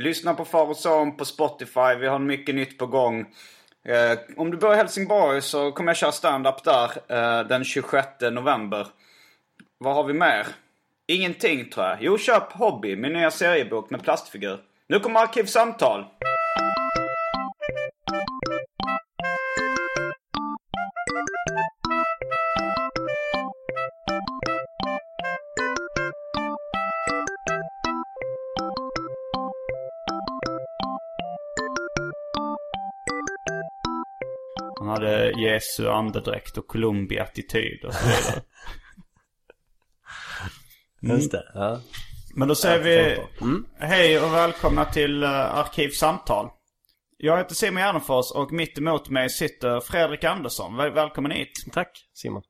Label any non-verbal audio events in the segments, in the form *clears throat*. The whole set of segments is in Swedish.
Lyssna på Far och Son på Spotify. Vi har mycket nytt på gång. Eh, om du bor i Helsingborg så kommer jag köra stand-up där eh, den 26 november. Vad har vi mer? Ingenting tror jag. Jo, köp Hobby, min nya seriebok med plastfigur. Nu kommer Arkivsamtal. Hade Jesu andedräkt och Columbi-attityd och så vidare. *laughs* Just det, ja. Men då säger vi hej och välkomna till uh, Arkivsamtal. Jag heter Simon Gärdenfors och mitt emot mig sitter Fredrik Andersson. Väl- välkommen hit. Tack Simon.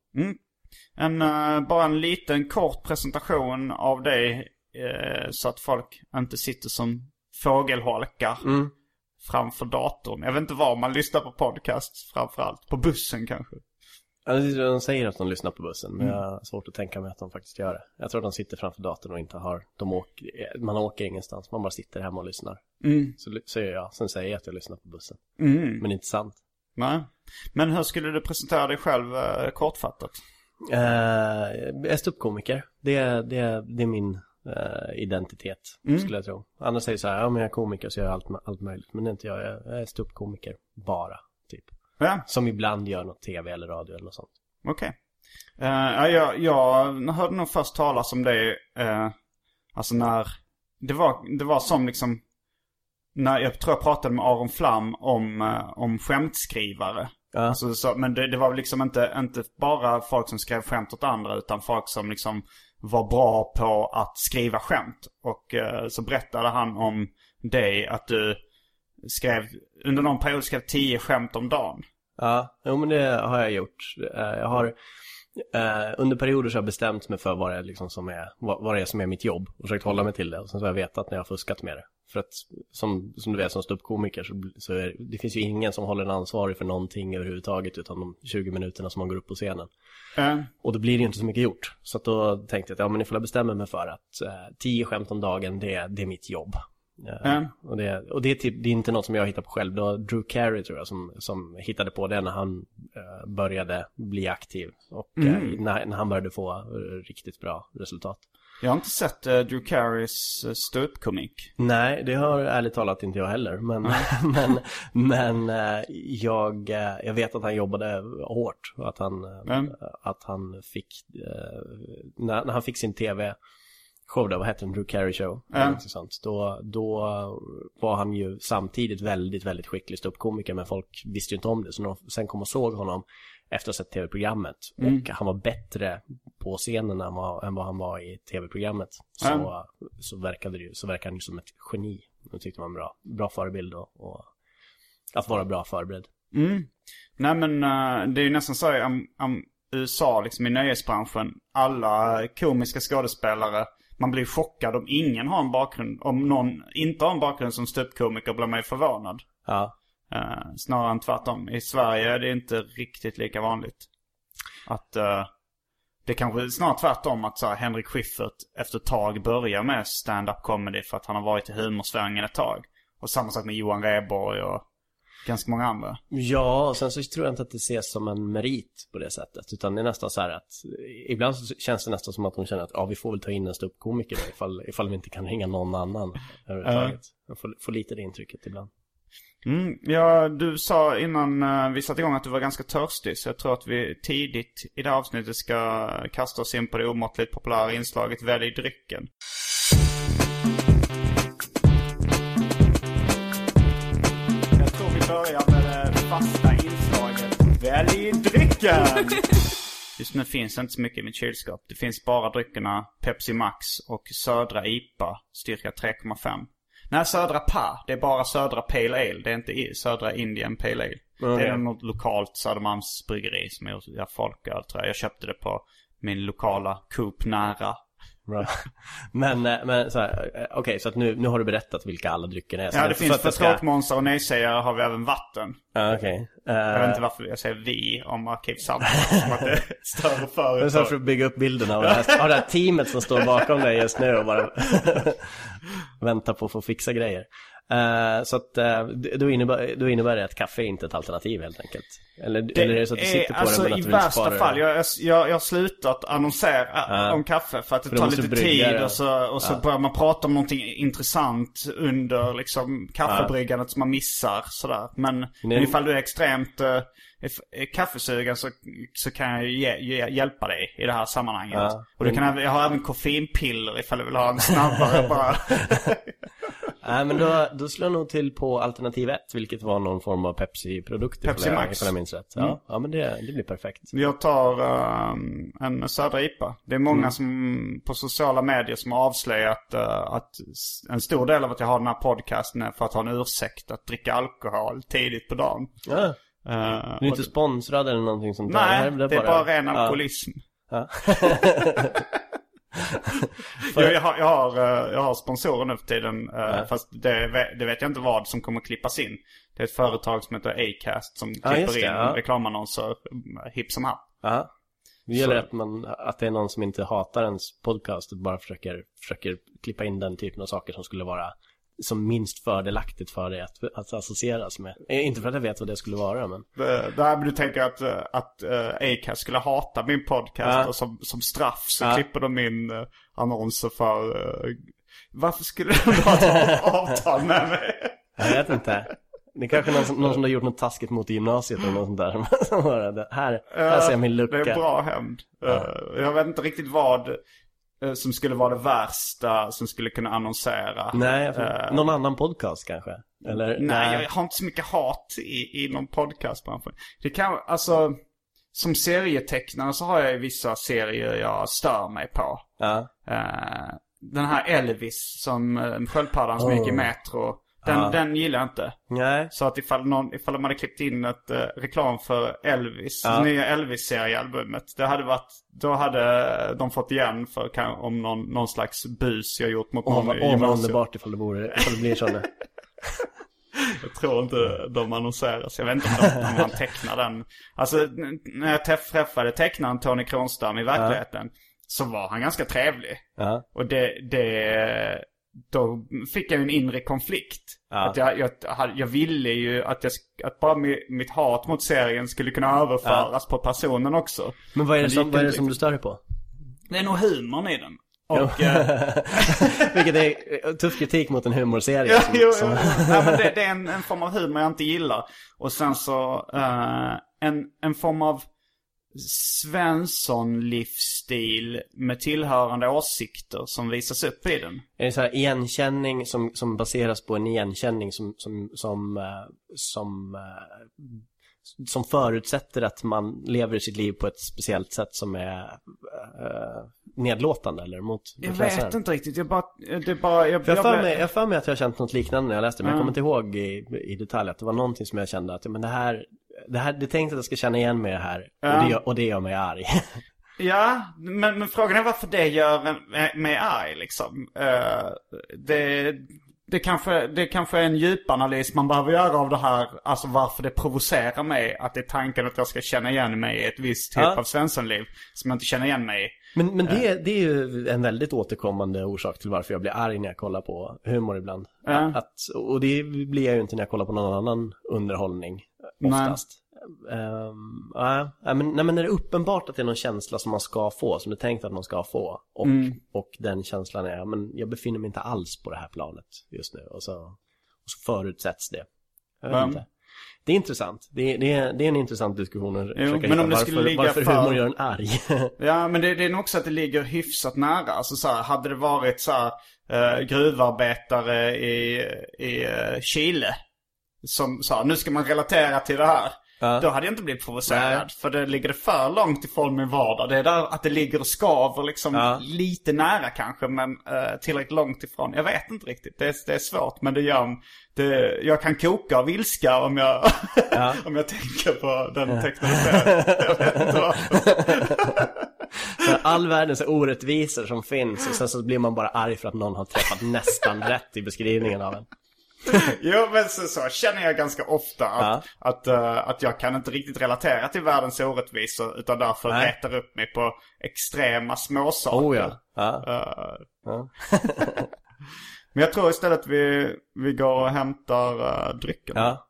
En, eh, bara en liten kort presentation av dig eh, så att folk inte sitter som fågelholkar framför datorn. Jag vet inte var man lyssnar på podcast framförallt. På bussen kanske. Alltså, de säger att de lyssnar på bussen, men jag har svårt att tänka mig att de faktiskt gör det. Jag tror att de sitter framför datorn och inte har, de åker, man åker ingenstans, man bara sitter hemma och lyssnar. Så ly- säger jag, sen säger jag att jag lyssnar på bussen. Men det är inte sant. Nej. Men hur skulle du presentera dig själv eh, kortfattat? Uh, jag är ståuppkomiker. Det, det, det är min eh, identitet, skulle jag tro. Andra säger så här, ja men jag är komiker så jag gör allt, allt möjligt. Men det är inte jag, jag är ståuppkomiker bara, typ. Ja, Som ibland gör något tv eller radio eller något sånt. okej. Eh, ja, jag, jag hörde nog först talas om det, uh, alltså när, det var, det var som liksom, när jag tror jag pratade med Aron Flam om, uh, om skämtskrivare. Ja. Alltså, så, men det, det var liksom inte, inte bara folk som skrev skämt åt andra utan folk som liksom var bra på att skriva skämt. Och eh, så berättade han om dig att du skrev, under någon period skrev tio skämt om dagen. Ja, jo men det har jag gjort. Eh, jag har eh, under perioder så har jag bestämt mig för vad det är, liksom som är, vad, vad det är som är mitt jobb och försökt hålla mig till det. Och sen så har jag vetat när jag har fuskat med det. För att som, som du vet som ståuppkomiker så, så är, det finns ju ingen som håller en ansvarig för någonting överhuvudtaget utan de 20 minuterna som man går upp på scenen. Eh, Och då blir det ju inte så mycket gjort. Så att då tänkte jag att ja men ifall jag bestämmer mig för att eh, 10 skämt om dagen det, det är mitt jobb. Ja. Och, det, och det, är typ, det är inte något som jag hittar på själv. Det var Drew Carey tror jag som, som hittade på det när han eh, började bli aktiv. Och eh, när, när han började få eh, riktigt bra resultat. jag har inte sett uh, Drew Carreys uh, ståuppkomik. Nej, det har ärligt talat inte jag heller. Men, *laughs* men, men eh, jag, eh, jag vet att han jobbade hårt. Och att han, Mm. att han fick, när, när han fick sin tv show då, vad hette den? Drew Carey Show. Något sånt. Då, då var han ju samtidigt väldigt, väldigt skicklig ståuppkomiker. Men folk visste ju inte om det. Så när de sen kom och såg honom efter att ha sett tv-programmet. Och han var bättre på scenen än vad, än vad han var i tv-programmet. Så, Ja. så verkade det ju, så verkade han ju som ett geni. Tyckte det var en bra, bra förebild och, och att vara bra förberedd. Nej men eh, det är ju nästan så i USA, liksom i nöjesbranschen. Alla komiska skådespelare, man blir chockad om ingen har en bakgrund. Om någon inte har en bakgrund som ståuppkomiker blir man ju förvånad. Ja, Eh, snarare än tvärtom. I Sverige är det inte riktigt lika vanligt. Att eh, det kanske är snarare tvärtom att så här, Henrik Schyffert efter ett tag börjar med stand-up comedy för att han har varit i humorsvängen ett tag. Och samma sak med Johan Rheborg och ganska många andra. Ja, och sen så tror jag inte att det ses som en merit på det sättet. Utan det är nästan så här att ibland så känns det nästan som att de känner att ja, vi får väl ta in en ståuppkomiker ifall, ifall vi inte kan ringa någon annan överhuvudtaget. Jag får, får lite det intrycket ibland. Mm, ja, du sa innan uh, vi satte igång att du var ganska törstig. Så jag tror att vi tidigt i det här avsnittet ska kasta oss in på det omåttligt populära inslaget Välj drycken. Drycken! *laughs* Just nu finns det inte så mycket i mitt kylskåp. Det finns bara dryckerna Pepsi Max och Södra IPA, styrka 3,5. Nej, Södra PA. Det är bara Södra Pale Ale. Det är inte Södra Indian Pale Ale. Okej. Det är något lokalt Södermalms bryggeri som gör folköl tror jag. Jag köpte det på min lokala Coop nära. *laughs* Men, eh, men så här, eh, okej, så att nu, nu har du berättat vilka alla dryckerna är. Så Ja, det finns för ska- tråkmånsar och nejsägare har vi även vatten. Ja, okej. Jag vet Eh, inte varför jag säger vi om Arkivsamtal. som att det *laughs* är större det är så företag. för att bygga upp bilden av det här, av det här teamet som står bakom dig just nu och bara *laughs* väntar på att få fixa grejer. Eh, så att eh, då, innebär, då innebär det att kaffe är inte ett alternativ helt enkelt? Eller, eller är det så att du sitter på alltså, det men att i värsta fall, det? jag, jag, jag har slutat annonsera Ja. om kaffe för att det För tar lite tid det. och så, och så Ja. börjar man prata om någonting intressant under liksom kaffebryggandet som man missar sådär. Men, men ifall du är extremt uh, kaffesugen så, så kan jag ju ge, hjälpa dig i det här sammanhanget. Ja. Och du kan, jag har även koffeinpiller ifall du vill ha en snabbare *laughs* bara. *laughs* Nej men då, då slår jag nog till på alternativ 1, vilket var någon form av Pepsi-produkt Pepsi Max. ifall jag minns rätt. Ja, ja men det, det blir perfekt. Jag tar ehm, en Södra IPA. Det är många Mm. som på sociala medier som har avslöjat eh, att en stor del av att jag har den här podcasten är för att ha en ursäkt att dricka alkohol tidigt på dagen. Ja, Eh, du är inte det- sponsrad eller någonting sånt där? Nej, det är bara ren alkoholism. Ja. *laughs* Jag, jag, har, jag, har, eh, jag har sponsorer nu för tiden. eh, Ja. Fast det, det vet jag inte vad som kommer klippas in. Det är ett företag som heter Acast som klipper det, in ja. reklamannonser hipp som happ. Ja. Det gäller Så- att, man, att det är någon som inte hatar ens podcast och bara försöker, försöker klippa in den typen av saker som skulle vara som minst fördelaktigt för dig att, att associeras med. Eh, Inte för att jag vet vad det skulle vara men Det det här men du tänker att, eh, att uh, Acast skulle hata min podcast Ja. och som, som straff så Ja. klipper de in uh, annonser för... eh, varför skulle de ha ett avtal med mig? jag vet inte. Det är kanske någon som, någon som har gjort något taskigt mot gymnasiet eller något sånt där. *laughs* Här, här ser jag min lucka. Det är bra hämnd. Eh, jag vet inte riktigt vad eh, som skulle vara det värsta som skulle kunna annonsera. Nej, Eh, någon annan podcast kanske? Eller? Nej, jag har inte så mycket hat i, inom podcastbranschen. Det kan, alltså, som serietecknare så har jag vissa serier jag stör mig på. Ja. Eh, den här Elvis som uh, sköldpaddan som Oh. gick i Metro. Den, Ja. den gillar jag inte. Nej. Så att ifall, någon, ifall de hade klippt in ett eh, reklam för Elvis, Ja. nya Elvis-seriealbumet. Det hade varit, då hade de fått igen för kan, om någon, någon slags bus jag gjort mot någon vad, i gymnasiet. underbart ifall det, vore, ifall det blir så nu. *laughs* Jag tror inte de annonseras. Jag vet inte om, de, om man tecknar den. Alltså när jag träff- träffade tecknaren Tony Kronstam i verkligheten. Så var han ganska trevlig. Och det, det, då fick jag en inre konflikt. Ja. Att jag, jag, jag ville ju att, jag, att bara mi- mitt hat mot serien skulle kunna överföras på personen också. Men vad är det, som, vad är det som du stör dig på? Det är nog humorn i den. Och, eh, *laughs* Vilket är eh, tuff kritik mot en humorserie. Ja, som, jo, som. Ja, men det, det är en, en form av humor jag inte gillar. Och sen så eh, en, en form av Svensson-livsstil med tillhörande åsikter som visas upp i den. Är det så här igenkänning som, som baseras på en igenkänning som, som, som, eh, som, eh, som förutsätter att man lever sitt liv på ett speciellt sätt som är uh, nedlåtande eller mot Jag mot vet läsaren? inte riktigt. Jag bara... Det bara jag, För jag jag för mig, jag för mig att jag har känt något liknande när jag läste men jag Ja. kommer inte ihåg i, i detalj att det var någonting som jag kände att men det här, det här, det är tänkt att jag ska känna igen mig här Ja. och, det, gör- och det gör mig arg. *laughs* Ja, men, men frågan är varför det gör mig arg liksom. Eh, det, det, kanske, det kanske är en djupanalys man behöver göra av det här. Alltså varför det provocerar mig. Att det är tanken att jag ska känna igen mig i ett visst typ Ja. av Svenssonliv. Som jag inte känner igen mig i. Men, men det, är- det är ju en väldigt återkommande orsak till varför jag blir arg när jag kollar på humor ibland. Ja. Att, och det blir jag ju inte när jag kollar på någon annan underhållning oftast. Ehm, ja, ja, men, nej, men när det är uppenbart att det är någon känsla som man ska få, som det är tänkt att man ska få. Och, och den känslan är, men jag befinner mig inte alls på det här planet just nu. Och så, och så förutsätts det. Inte. Det är intressant. Det är, det är, det är en intressant diskussion att försöka men om det varför, skulle ligga varför för- humor gör en arg. *laughs* Ja, men det, det är nog också att det ligger hyfsat nära. Alltså så här, hade det varit så här, eh, gruvarbetare i, i eh, Chile. Som sa, nu ska man relatera till det här. Ja. Då hade jag inte blivit provocerad. Nej. För det ligger det för långt ifrån min vardag. Det är där att det ligger och skaver liksom Ja. lite nära kanske. Men eh, tillräckligt långt ifrån. Jag vet inte riktigt. Det är, det är svårt. Men det gör, det, jag kan koka av ilska om jag, *laughs* om jag tänker på den teknologin. jag vet inte *laughs* varför. All världens orättvisor som finns och sen så blir man bara arg för att någon har träffat nästan rätt i beskrivningen av en. *laughs* Jo men så, så känner jag ganska ofta att, att, eh, att jag kan inte riktigt relatera till världens orättvisor utan därför Nej. retar upp mig på extrema småsaker. Oh ja. ja. Eh, ja. *laughs* men jag tror istället vi, vi går och hämtar uh, drycken. ja.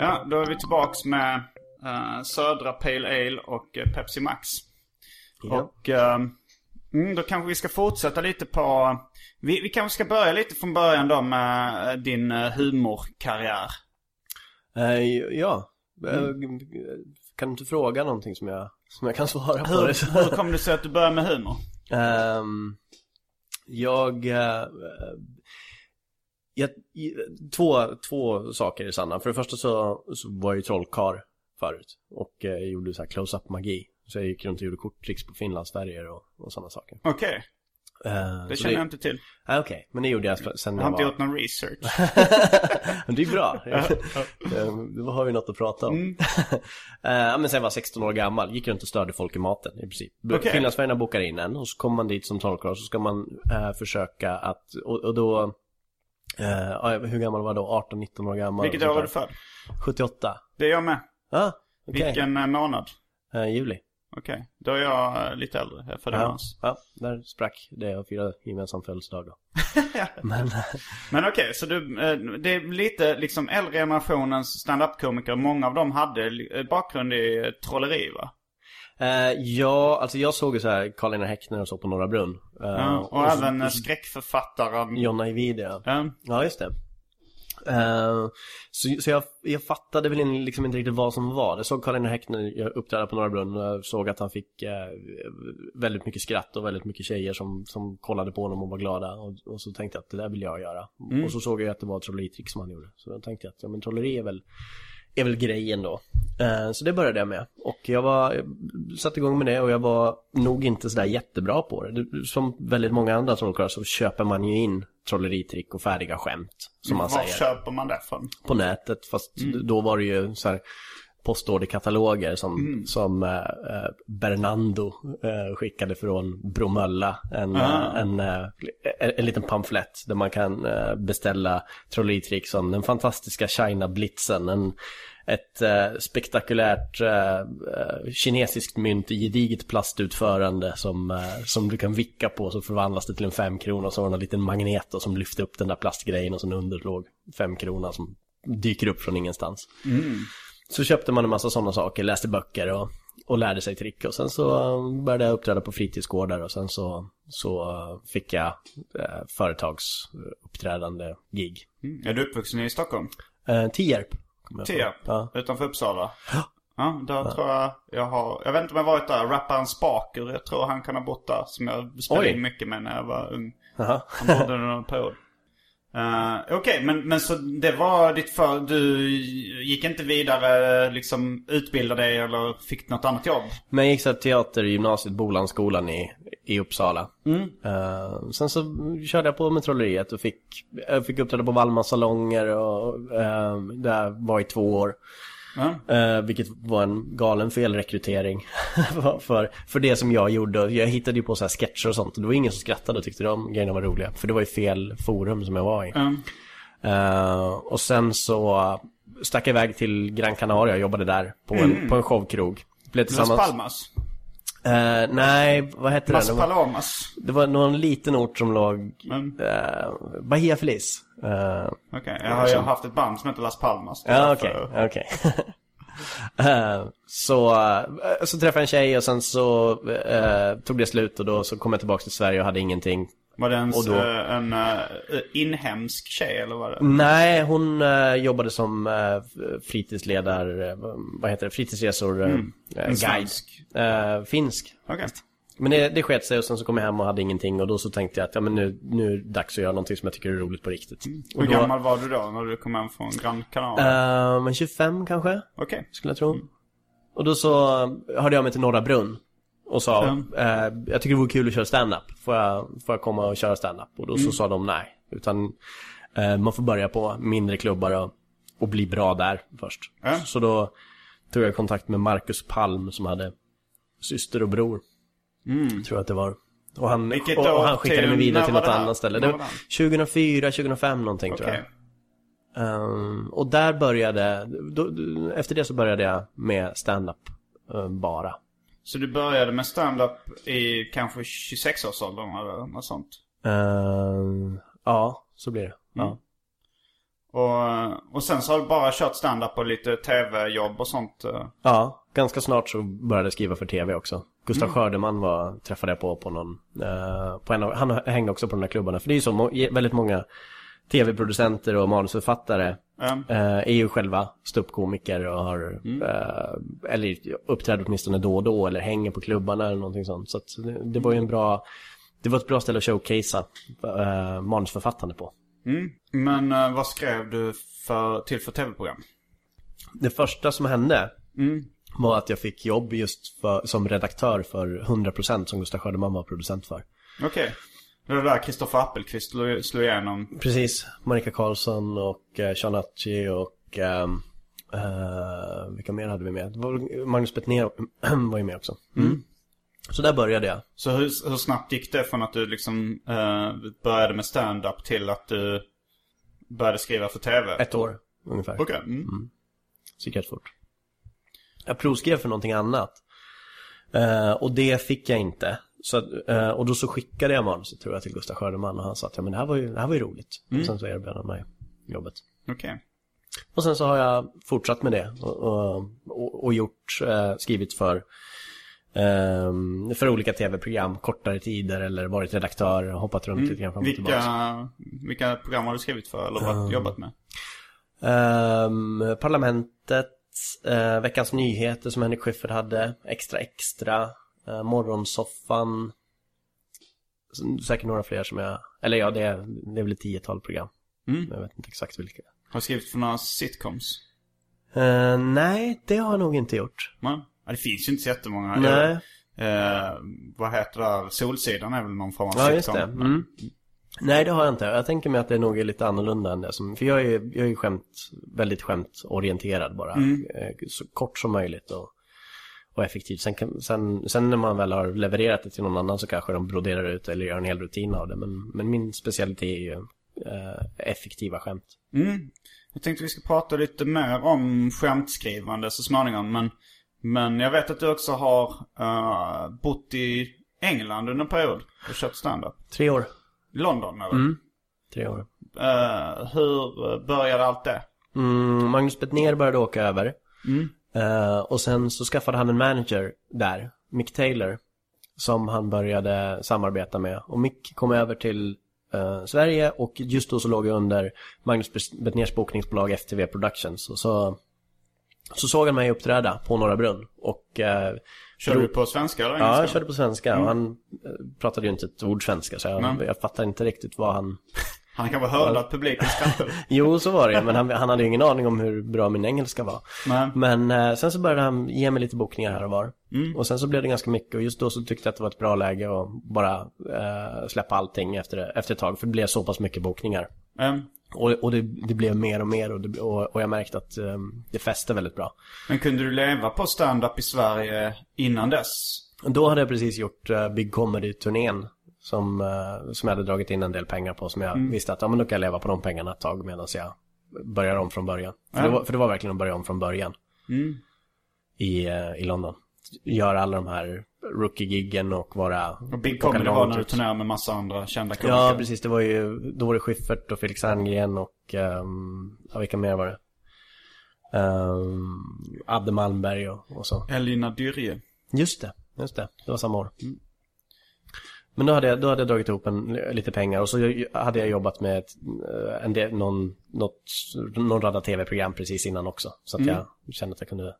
Ja, då är vi tillbaks med eh, Södra Pale Ale och eh, Pepsi Max. Ja. Och mm, då kanske vi ska fortsätta lite på... Vi, vi kanske ska börja lite från början då med eh, din humorkarriär. Ja. Mm. Kan du inte fråga någonting som jag, som jag kan svara på? Hur, *laughs* hur kom det sig att du började med humor? Ehm, jag, jag, två, två saker är sanna. För det första så, så var jag ju trollkarl förut. Och eh, gjorde så här close-up magi. Så jag gick runt och gjorde korttricks på finlandsfärger och, och sådana saker. Okej, Eh, det känner jag inte till. Ah, Okej, men det gjorde jag sen Jag har inte var... gjort någon research. *laughs* Men det är bra. *laughs* Eh, Då har vi något att prata om. Mm. *laughs* Ja men sen jag var 16 år gammal, gick runt och störde folk i maten i princip. Okej. Finlandsfärgerna bokar in en och så kommer man dit som trollkarl så ska man eh, försöka att, och, och då, ja, hur gammal var jag då? 18-19 år gammal. Vilket år är du född? 78. Det är jag med. Ja, okej. Vilken eh, månad? Eh, juli. Okej, då är jag lite äldre. Jag är född i Ja, ja, där sprack det och firade gemensam födelsedag då. *laughs* Men, Men okej, så du, det är lite liksom äldre generationens stand-up-komiker. Många av dem hade bakgrund i trolleri va? Eh, ja, alltså jag såg ju så här Karl-Einar Häckner och så på Norra Brunn. Eh, Ja, och så- även eh, skräckförfattaren. Jonna Ajvide, ja. Ja. Just det. Eh, så så jag, jag fattade väl in- liksom inte riktigt vad som var. Jag såg Karl-Einar Häckner uppträda på Norra Brunn och såg att han fick väldigt mycket skratt och väldigt mycket tjejer som, som kollade på honom och var glada. Och, och så tänkte jag att det där vill jag göra. Och så såg jag att det var trolleritrick som han gjorde. Så då tänkte jag att ja, men trolleri är väl, är väl grejen då. Eh, så det började jag med. Och jag var, jag satte igång med det och jag var nog inte sådär jättebra på det. som väldigt många andra trollkarlar så köper man ju in trolleritrick och färdiga skämt. Som man Var säger köper man det från? på nätet. Fast då var det ju så här postorderkataloger som, som eh, eh, Bernando eh, skickade från Bromölla. En, eh, en, eh, en, en liten pamflett där man kan beställa trolleritrick som den fantastiska China-blitzen. En, ett eh, spektakulärt eh, kinesiskt mynt i gediget plastutförande som, eh, som du kan vicka på så förvandlas det till en femkrona och så har du en liten magnet och som lyfter upp den där plastgrejen och så under låg femkrona som dyker upp från ingenstans. Så köpte man en massa sådana saker, läste böcker och, och lärde sig trick och sen så eh, började jag uppträda på fritidsgårdar och sen så, så eh, fick jag eh, företagsuppträdande gig. Mm. Är du uppvuxen i Stockholm? Eh, Tierp. Tierp? Ja. Utanför Uppsala? Ja, där tror jag jag har... Jag vet inte om jag varit där. Rapparen Spaker, jag tror han kan ha bott där. Som jag spelade Oj. in mycket med när jag var ung. Jaha. Han bodde under en period. Uh, Okej, men, men så det var ditt för... Du gick inte vidare, liksom utbilda dig eller fick något annat jobb? Men jag gick så här teater i gymnasiet, Bolansskolan i, i Uppsala. Eh, sen så körde jag på med trolleriet och fick, jag fick uppträda på Valma salonger och uh, där var i två år. Eh, vilket var en galen felrekrytering *laughs* för, för det som jag gjorde. Jag hittade ju på så här sketcher och sånt och det var ingen som skrattade och tyckte de grejerna var roliga. För det var ju fel forum som jag var i. Mm. Eh, och sen så stack jag iväg till Gran Canaria och jobbade där på en, på en showkrog. Blev Las tillsammans... Palmas? Eh, nej, vad hette Las det? Var, Palomas? det var någon liten ort som låg... Mm. eh, Bahia Feliz. Eh, Okej, jag har ju haft ett band som heter Las Palmas. Ja, okej, okej. *laughs* Eh, så, så träffade jag en tjej och sen så tog det slut och då så kom jag tillbaka till Sverige och hade ingenting. Var det en, Och då- eh, en eh, inhemsk tjej eller vad det? Nej, hon eh, jobbade som uh, fritidsledare, vad heter det, fritidsresor, eh, En guide. Eh, finsk. Okej. Men det, det sket sig och sen så kom jag hem och hade ingenting och då så tänkte jag att ja, men nu, nu är det dags att göra någonting som jag tycker är roligt på riktigt. Och Hur då, gammal var du då när du kom hem från Gran Canaria? eh, men 25 kanske, Okej. skulle jag tro. Och då så hörde jag mig till Norra Brunn och sa, eh, jag tycker det vore kul att köra stand-up. Får jag, får jag komma och köra stand-up? Och då så sa de nej. Utan eh, man får börja på mindre klubbar och, och bli bra där först. Ja. Så då tog jag kontakt med Marcus Palm som hade syster och bror. Tror jag att det var. Och han, Vilket och, och han skickade mig vidare till något annat ställe. Det var var det 2004, 2005 någonting tror jag. Ehm, och där började, då, efter det så började jag med stand-up eh, bara. Så du började med stand-up i kanske 26-årsåldern eller något sånt? Ehm, ja, så blir det. Ja. Och, och sen så har du bara kört stand-up och lite tv-jobb och sånt? eh. ja, ganska snart så började jag skriva för tv också. Gustav Skördeman var, träffade jag på på någon, eh, på en av, han hängde också på de där klubbarna. För det är ju så, må, väldigt många tv-producenter och manusförfattare Mm. är ju själva ståuppkomiker och har, eh, eller uppträder åtminstone då och då eller hänger på klubbarna eller någonting sånt. Så det, det var ju en bra, det var ett bra ställe att showcasea eh, manusförfattande på. Mm. Men eh, vad skrev du för, till för tv-program? Det första som hände Mm. var att jag fick jobb just för, som redaktör för 100% som Gustav Skördeman var producent för. Okej. Det var där Kristoffer Appelqvist slog, slog igenom. Precis, Marika Karlsson och eh, Sean Atchi och eh, vilka mer hade vi med? Det Magnus Bettner *clears throat* var ju med också. Mm. Så där började jag. Så hur, hur snabbt gick det från att du liksom eh, började med stand-up till att du började skriva för tv? Ett år ungefär. Okej. Mm. Så gick rätt fort. Jag provskrev för någonting annat. Eh, och det fick jag inte. Så, att, eh, och då så skickade jag manuset tror jag till Gustav Skördeman och han sa att ja, men det här var ju, det här var ju roligt. Och sen så erbjöd han mig jobbet. Okej. Och sen så har jag fortsatt med det och, och, och, gjort, eh, skrivit för, ehm, för olika tv-program, kortare tider eller varit redaktör och hoppat runt lite grann fram och tillbaka. Vilka, vilka program har du skrivit för eller varit, jobbat med? Ehm, Parlamentet, eh, Veckans Nyheter som Henrik Schyffert hade, Extra Extra, eh, Morgonsoffan. Säkert några fler som jag, eller ja det är, det är väl ett tiotal program. Mm. Jag vet inte exakt vilka. Har du skrivit för några sitcoms? Eh, nej, det har jag nog inte gjort. Ja, det finns ju inte så jättemånga. Nej. Eh, vad heter det? Solsidan är väl någon form av Ja, just sitcom. det. Mm. Nej, det har jag inte. Jag tänker mig att det nog är lite annorlunda än det som, för jag är, jag är ju skämt, väldigt skämtorienterad bara. Eh, Så kort som möjligt och, och effektivt. Sen, kan, sen, sen när man väl har levererat det till någon annan så kanske de broderar ut eller gör en hel rutin av det. Men, men min specialitet är ju eh, effektiva skämt. Mm. Jag tänkte vi ska prata lite mer om skämtskrivande så småningom. Men, men jag vet att du också har eh, bott i England under en period och kört stand-up. Tre år. London eller? Tre år. Eh, hur började allt det? Mm, Magnus Bettner började åka över. Eh, och sen så skaffade han en manager där, Mick Taylor. Som han började samarbeta med. Och Mick kom över till eh, Sverige och just då så låg jag under Magnus Bettners bokningsbolag FTV Productions. Och så, så såg han mig uppträda på Norra Brunn. Och eh, Körde du på svenska eller Ja, engelska? jag körde på svenska och han pratade ju inte ett ord svenska så jag, jag fattar inte riktigt vad han... Han *laughs* kanske hörde att publiken skrattade. Jo, så var det men han, han hade ju ingen aning om hur bra min engelska var. Nej. Men eh, sen så började han ge mig lite bokningar här och var. Mm. Och sen så blev det ganska mycket och just då så tyckte jag att det var ett bra läge att bara eh, släppa allting efter, efter ett tag. För det blev så pass mycket bokningar. Ehm, Och, och det, det blev mer och mer och, det, och, och jag märkte att eh, det fäste väldigt bra. men kunde du leva på stand-up i Sverige innan dess? Då hade jag precis gjort uh, Big Comedy-turnén. Som, eh, som jag hade dragit in en del pengar på. Som jag Mm. visste att ja, men då kan jag leva på de pengarna ett tag medan jag börjar om från början. För, Ja. det, var, för det var verkligen att börja om från början. Mm. I, eh, i London. Göra alla de här rookie-giggen och vara... Och Big Comedy var när du turnerade med massa andra kända komiker. Ja, precis. Det var ju, då var det Schyffert och Felix Herngren och, um, ja vilka mer var det? Um, Adde Malmberg och, och så. Elina Dyrje. Just det, just det. Det var samma år. Men då hade, jag, då hade jag dragit ihop en, lite pengar och så hade jag jobbat med ett, eh, en del, någon, något, någon radda tv-program precis innan också. Så att jag kände att jag kunde,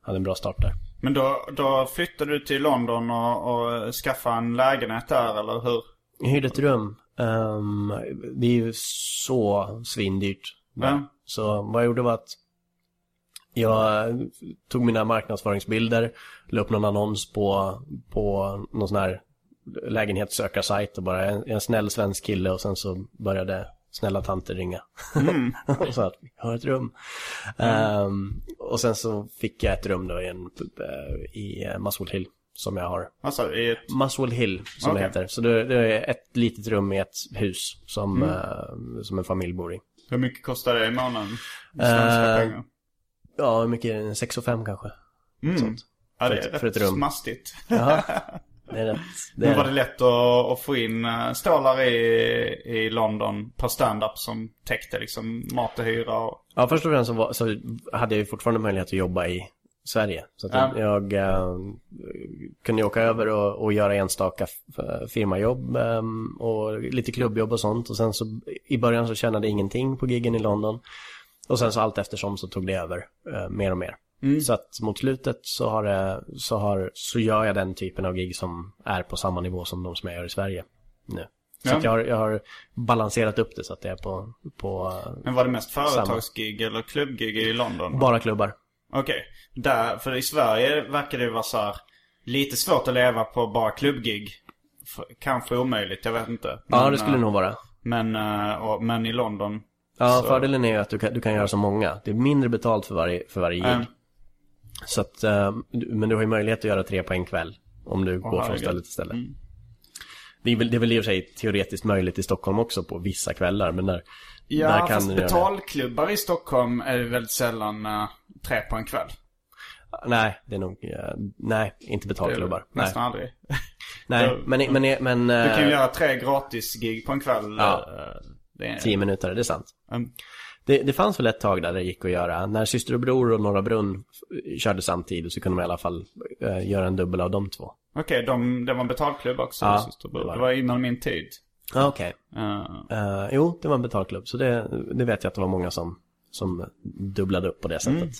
hade en bra start där. Men då, då flyttade du till London och, och skaffade en lägenhet där, eller hur? Jag hyrde ett rum. Ehm, det är ju så svindyrt. Ja. Så vad jag gjorde var att jag tog mina marknadsföringsbilder, la upp någon annons på, på någon sån här lägenhetssökarsajt och bara en, en snäll svensk kille och sen så började snälla tanter ringa. *laughs* och sa att vi har ett rum. Ehm, och sen så fick jag ett rum då i, en, eh, i eh, Muswell Hill som jag har Alltså i ett... Muswell Hill som Okej. det heter. Så det, det är ett litet rum i ett hus som, eh, som en familj bor i. Hur mycket kostar det i månaden? Svenska Eh, pengar. Ja, hur mycket? 6 och 5 kanske. Sånt. Ja, det för är ett- för ett rätt rum. mastigt. *laughs* Det är rätt. Det är var det lätt att, att få in eh, stålar i, i London på stand-up som täckte liksom mat och hyra och... Ja, först och främst så, var, så hade jag ju fortfarande möjlighet att jobba i Sverige. Så att Ja. jag eh, kunde åka över och, och göra enstaka firmajobb eh, och lite klubbjobb och sånt. Och sen så i början så tjänade jag ingenting på giggen i London. Och sen så allt eftersom så tog det över eh, mer och mer. Så att mot slutet så, har det, så, har, så gör jag den typen av gig som är på samma nivå som de som jag gör i Sverige nu. Så Ja. jag, har, jag har balanserat upp det så att det är på, på Men var det mest företagsgig eller klubbgig i London? bara klubbar. Okej. Där, för i Sverige verkar det vara så här lite svårt att leva på bara klubbgig. Kanske omöjligt, jag vet inte. Ja, Men, det skulle eh, nog vara. Men, eh, och, men i London. Ja, så- fördelen är ju att du kan, du kan göra så många. Det är mindre betalt för varje, för varje gig. Mm. Så att, eh, men du har ju möjlighet att göra tre på en kväll. Om du går från ställe till ställe. Det, är väl, det är väl i och för sig teoretiskt möjligt i Stockholm också på vissa kvällar. Men där, Ja, där kan fast betalklubbar i Stockholm är väldigt sällan eh, tre på en kväll. Nej, det är nog, eh, nej, inte Det är betalklubbar. Nej, Nästan aldrig. *laughs* nej *laughs* men, men, men, Du kan ju göra tre gratis-gig på en kväll. Ja. Det är, tio minuter, det är sant. Mm. Det, det fanns väl ett tag där det gick att göra. När Syster och Bror och Norra Brunn körde samtidigt så kunde man i alla fall eh, göra en dubbel av de två. Okej, de, det var en betalklubb också. Ja, Systerbror. det var det var innan min tid. Ja, Okej. Eh, Eh, jo, det var en betalklubb. Så det, det vet jag att det var många som, som dubblade upp på det sättet.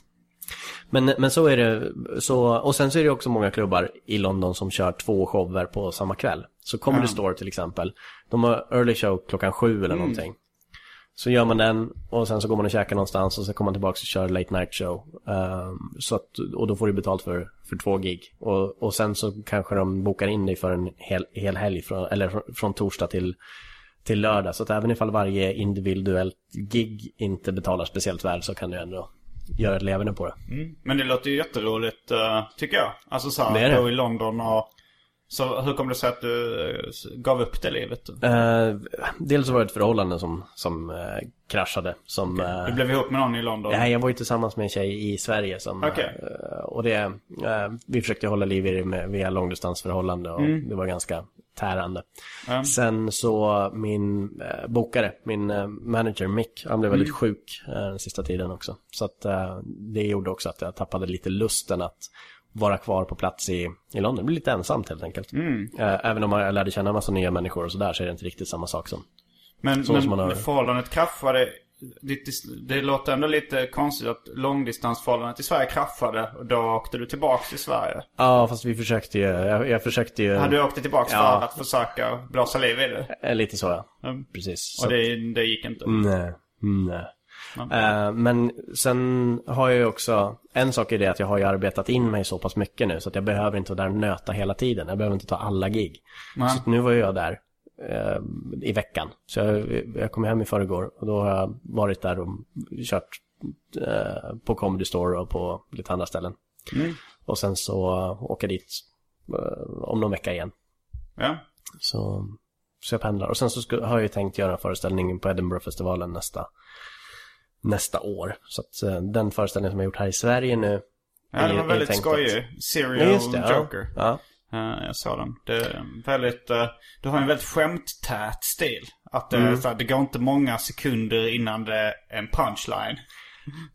Men, men så är det. Så, och sen så är det också många klubbar i London som kör två shower på samma kväll. Så Comedy Store till exempel. De har early show klockan sju eller någonting. Så gör man den och sen så går man och käkar någonstans och så kommer man tillbaka och kör late night show. Ehm, så att, och då får du betalt för, för två gig. Och, och sen så kanske de bokar in dig för en hel, hel helg, från, eller från, från torsdag till, till lördag. Så att även ifall varje individuellt gig inte betalar speciellt väl så kan du ändå göra ett levande på det. Men det låter ju jätteroligt, uh, tycker jag. Alltså så Det är här, det. bo i London och... Så hur kom det sig att du eh, gav upp det livet? Eh, dels var det ett förhållande som, som eh, kraschade. Som, eh, Du blev ihop med någon i London? Nej, jag var ju tillsammans med en tjej i Sverige som... Okej. eh, och det... eh, vi försökte hålla liv i det med, via långdistansförhållande och det var ganska tärande. Ja. Sen så min bokare, min manager Mick, han blev väldigt sjuk den sista tiden också. Så att det gjorde också att jag tappade lite lusten att vara kvar på plats i, i London. Det blev lite ensamt helt enkelt. Eh, även om jag lärde känna en massa nya människor och sådär så är det inte riktigt samma sak som... Men, Så men som man har- förhållandet kraschade. Det, det låter ändå lite konstigt att långdistansförhållandet i Sverige kraschade och då åkte du tillbaks till Sverige. Ja, fast vi försökte ju... Jag, jag försökte ju... Hade du åkt tillbaks Ja. för att försöka blåsa liv i det? Eh, Lite så ja. Mm. Precis. Och det, det gick inte? Nej, nej. Eh, men sen har jag ju också, en sak är det att jag har ju arbetat in mig så pass mycket nu så att jag behöver inte vara där och nöta hela tiden. Jag behöver inte ta alla gig. Nej. Så nu var jag där eh, i veckan. Så jag, jag kom hem i förrgår och då har jag varit där och kört eh, på Comedy Store och på lite andra ställen. Och sen så åka dit eh, om någon vecka igen. Ja. Så, så jag pendlar. Och sen så ska, har jag ju tänkt göra föreställningen på Edinburgh-festivalen nästa, nästa år. Så att eh, den föreställningen som jag gjort här i Sverige nu Ja, är den var väldigt skojig. Att, Serial ja, det, ja. Joker. Ja. Eh, jag såg den. Det är väldigt, eh, du har en väldigt skämttät stil. Att det, Mm. så här, det går inte många sekunder innan det är en punchline.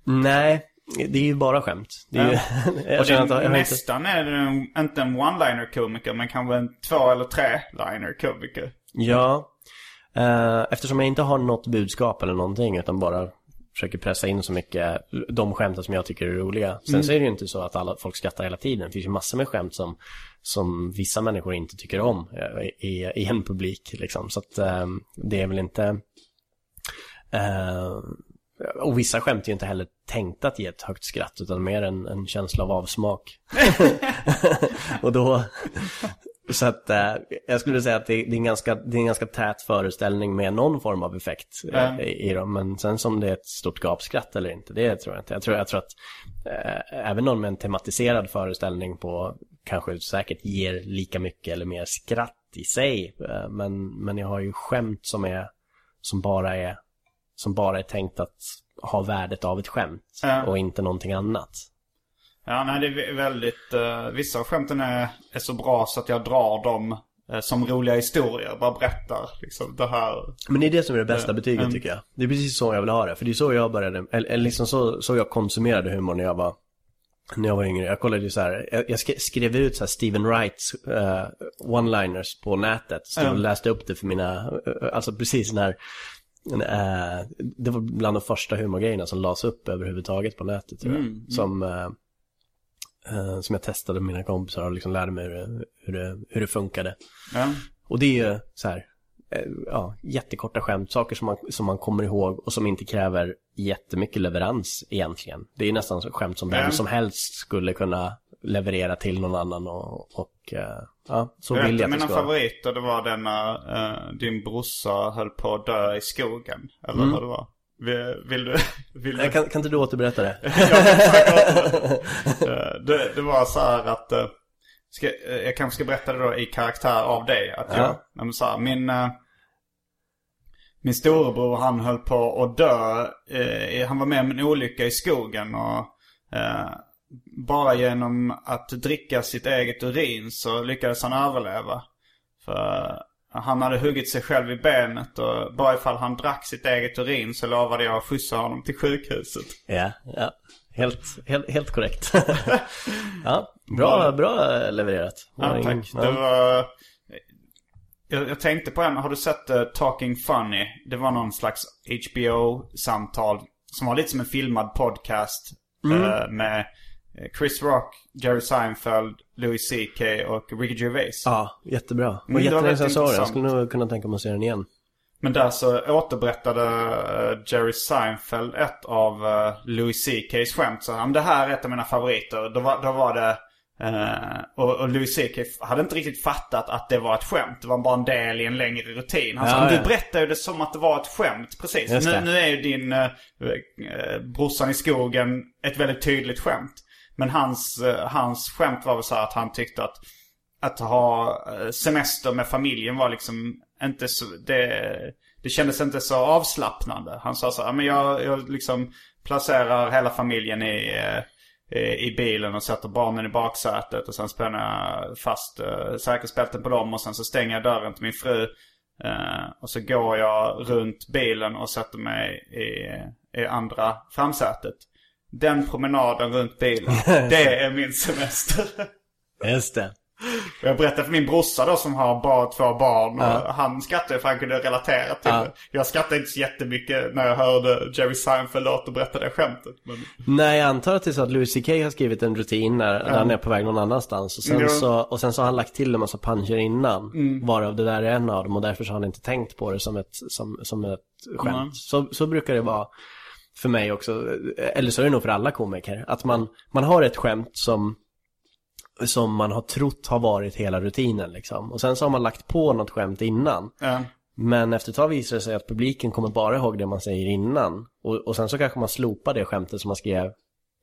Nej, det är ju bara skämt. Det är ju, *laughs* jag det, att jag har inte... nästan är det en, inte en one-liner komiker men kanske en två eller tre-liner komiker. Ja, eh, eftersom jag inte har något budskap eller någonting utan bara försöker pressa in så mycket de skämten som jag tycker är roliga. Sen så är det ju inte så att alla folk skrattar hela tiden. Det finns ju massor med skämt som, som vissa människor inte tycker om eh, i, i en publik liksom. Så att eh, det är väl inte... Eh, och vissa skämt är ju inte heller tänkta att ge ett högt skratt utan mer en, en känsla av avsmak. *laughs* *laughs* och då... Så att eh, jag skulle säga att det, det, är en ganska, det är en ganska tät föreställning med någon form av effekt eh, Mm. i, i dem. Men sen som det är ett stort gapskratt eller inte, det tror jag inte. Jag tror, jag tror att eh, även någon med en tematiserad föreställning på kanske säkert ger lika mycket eller mer skratt i sig. Eh, men, men jag har ju skämt som är, som bara är, som bara är tänkt att ha värdet av ett skämt Ja. och inte någonting annat. Ja, nej det är väldigt... Uh, vissa av skämten är, är så bra så att jag drar dem eh, som roliga historier. Bara berättar liksom det här. Men det är det som är det bästa betyget Mm. tycker jag. Det är precis så jag vill ha det. För det är så jag började, eller, eller liksom så, så jag konsumerade humor när jag var när jag var yngre. Jag kollade ju så här, jag, jag sk- skrev ut så här Stephen Wrights eh, one-liners på nätet. Så jag Ja. läste upp det för mina, eh, alltså precis när, eh, det var bland de första humorgrejerna som lades upp överhuvudtaget på nätet tror jag. Mm, mm. Som, eh, som jag testade med mina kompisar och liksom lärde mig hur det, hur det, hur det funkade. Ja. Och det är ju så här, eh, ja, jättekorta skämt, saker som man, som man kommer ihåg och som inte kräver jättemycket leverans egentligen. Det är nästan så skämt som vem som helst skulle kunna leverera till någon annan och, och eh, ja, så vill jag att det mina ska vara. favoriter det var den när eh, din brorsa höll på att dö i skogen. Eller Mm. vad det var. Vill, du? *laughs* Vill du? Eh, Kan, kan inte du återberätta det? *laughs* Återberätta. *laughs* Eh, det, det var så här att... eh, Ska, jag kanske ska berätta det då i karaktär av dig. Att jag, Ja. så här, min, min storebror han höll på att dö. Eh, han var med om en olycka i skogen. Och eh, bara genom att dricka sitt eget urin så lyckades han överleva. För han hade huggit sig själv i benet och bara ifall han drack sitt eget urin så lovade jag att skjutsa honom till sjukhuset. Ja, ja. Helt, helt, helt korrekt. *laughs* ja, bra, bra levererat. Ja, tack. Det var... Jag, jag tänkte på en, har du sett eh, Talking Funny? Det var någon slags HBO-samtal som var lite som en filmad podcast. Mm. eh, med Chris Rock, Jerry Seinfeld, Louis CK och Ricky Gervais. Ja, jättebra. Det Mm, jättelänge sedan jag såg det. Jag skulle nog kunna tänka mig att se den igen. Men där så återberättade eh, Jerry Seinfeld ett av uh, Louis CKs skämt. Så han, det här är ett av mina favoriter. Då var, då var det... eh, och, och Louis CK hade inte riktigt fattat att det var ett skämt. Det var bara en del i en längre rutin. Han sa, Ja, ja. du berättade ju det som att det var ett skämt. Precis. Nu, nu är ju din uh, uh, brorsan i skogen ett väldigt tydligt skämt. Men hans, eh, hans skämt var väl så här att han tyckte att att ha eh, semester med familjen var liksom inte så, det, det kändes inte så avslappnande. Han sa så här, men jag, jag liksom placerar hela familjen eh, i, i bilen och sätter barnen i baksätet och sen spänner jag fast säkerhetsbälten på dem och sen så stänger jag dörren till min fru. Och så går jag runt bilen och sätter mig i, i andra framsätet. Den promenaden runt bilen, *laughs* det är min semester. Just det. Jag berättade för min brorsa då som har bara två barn och han skrattade för han kunde relatera till Ja. det. Jag skrattade inte så jättemycket när jag hörde Jerry Seinfeld återberätta det skämtet. Men... Nej, jag antar att det är så att Louis CK har skrivit en rutin när, när han är på väg någon annanstans. Och sen, Ja. så, och sen så har han lagt till en massa puncher innan. Mm. Varav det där är en av dem och därför så har han inte tänkt på det som ett, som, som ett skämt. Mm. Så, så brukar det vara för mig också. Eller så är det nog för alla komiker. Att man, man har ett skämt som som man har trott har varit hela rutinen liksom. Och sen så har man lagt på något skämt innan. Ja. Men efter ett tag visar det sig att publiken kommer bara ihåg det man säger innan. Och, och sen så kanske man slopar det skämtet som man skrev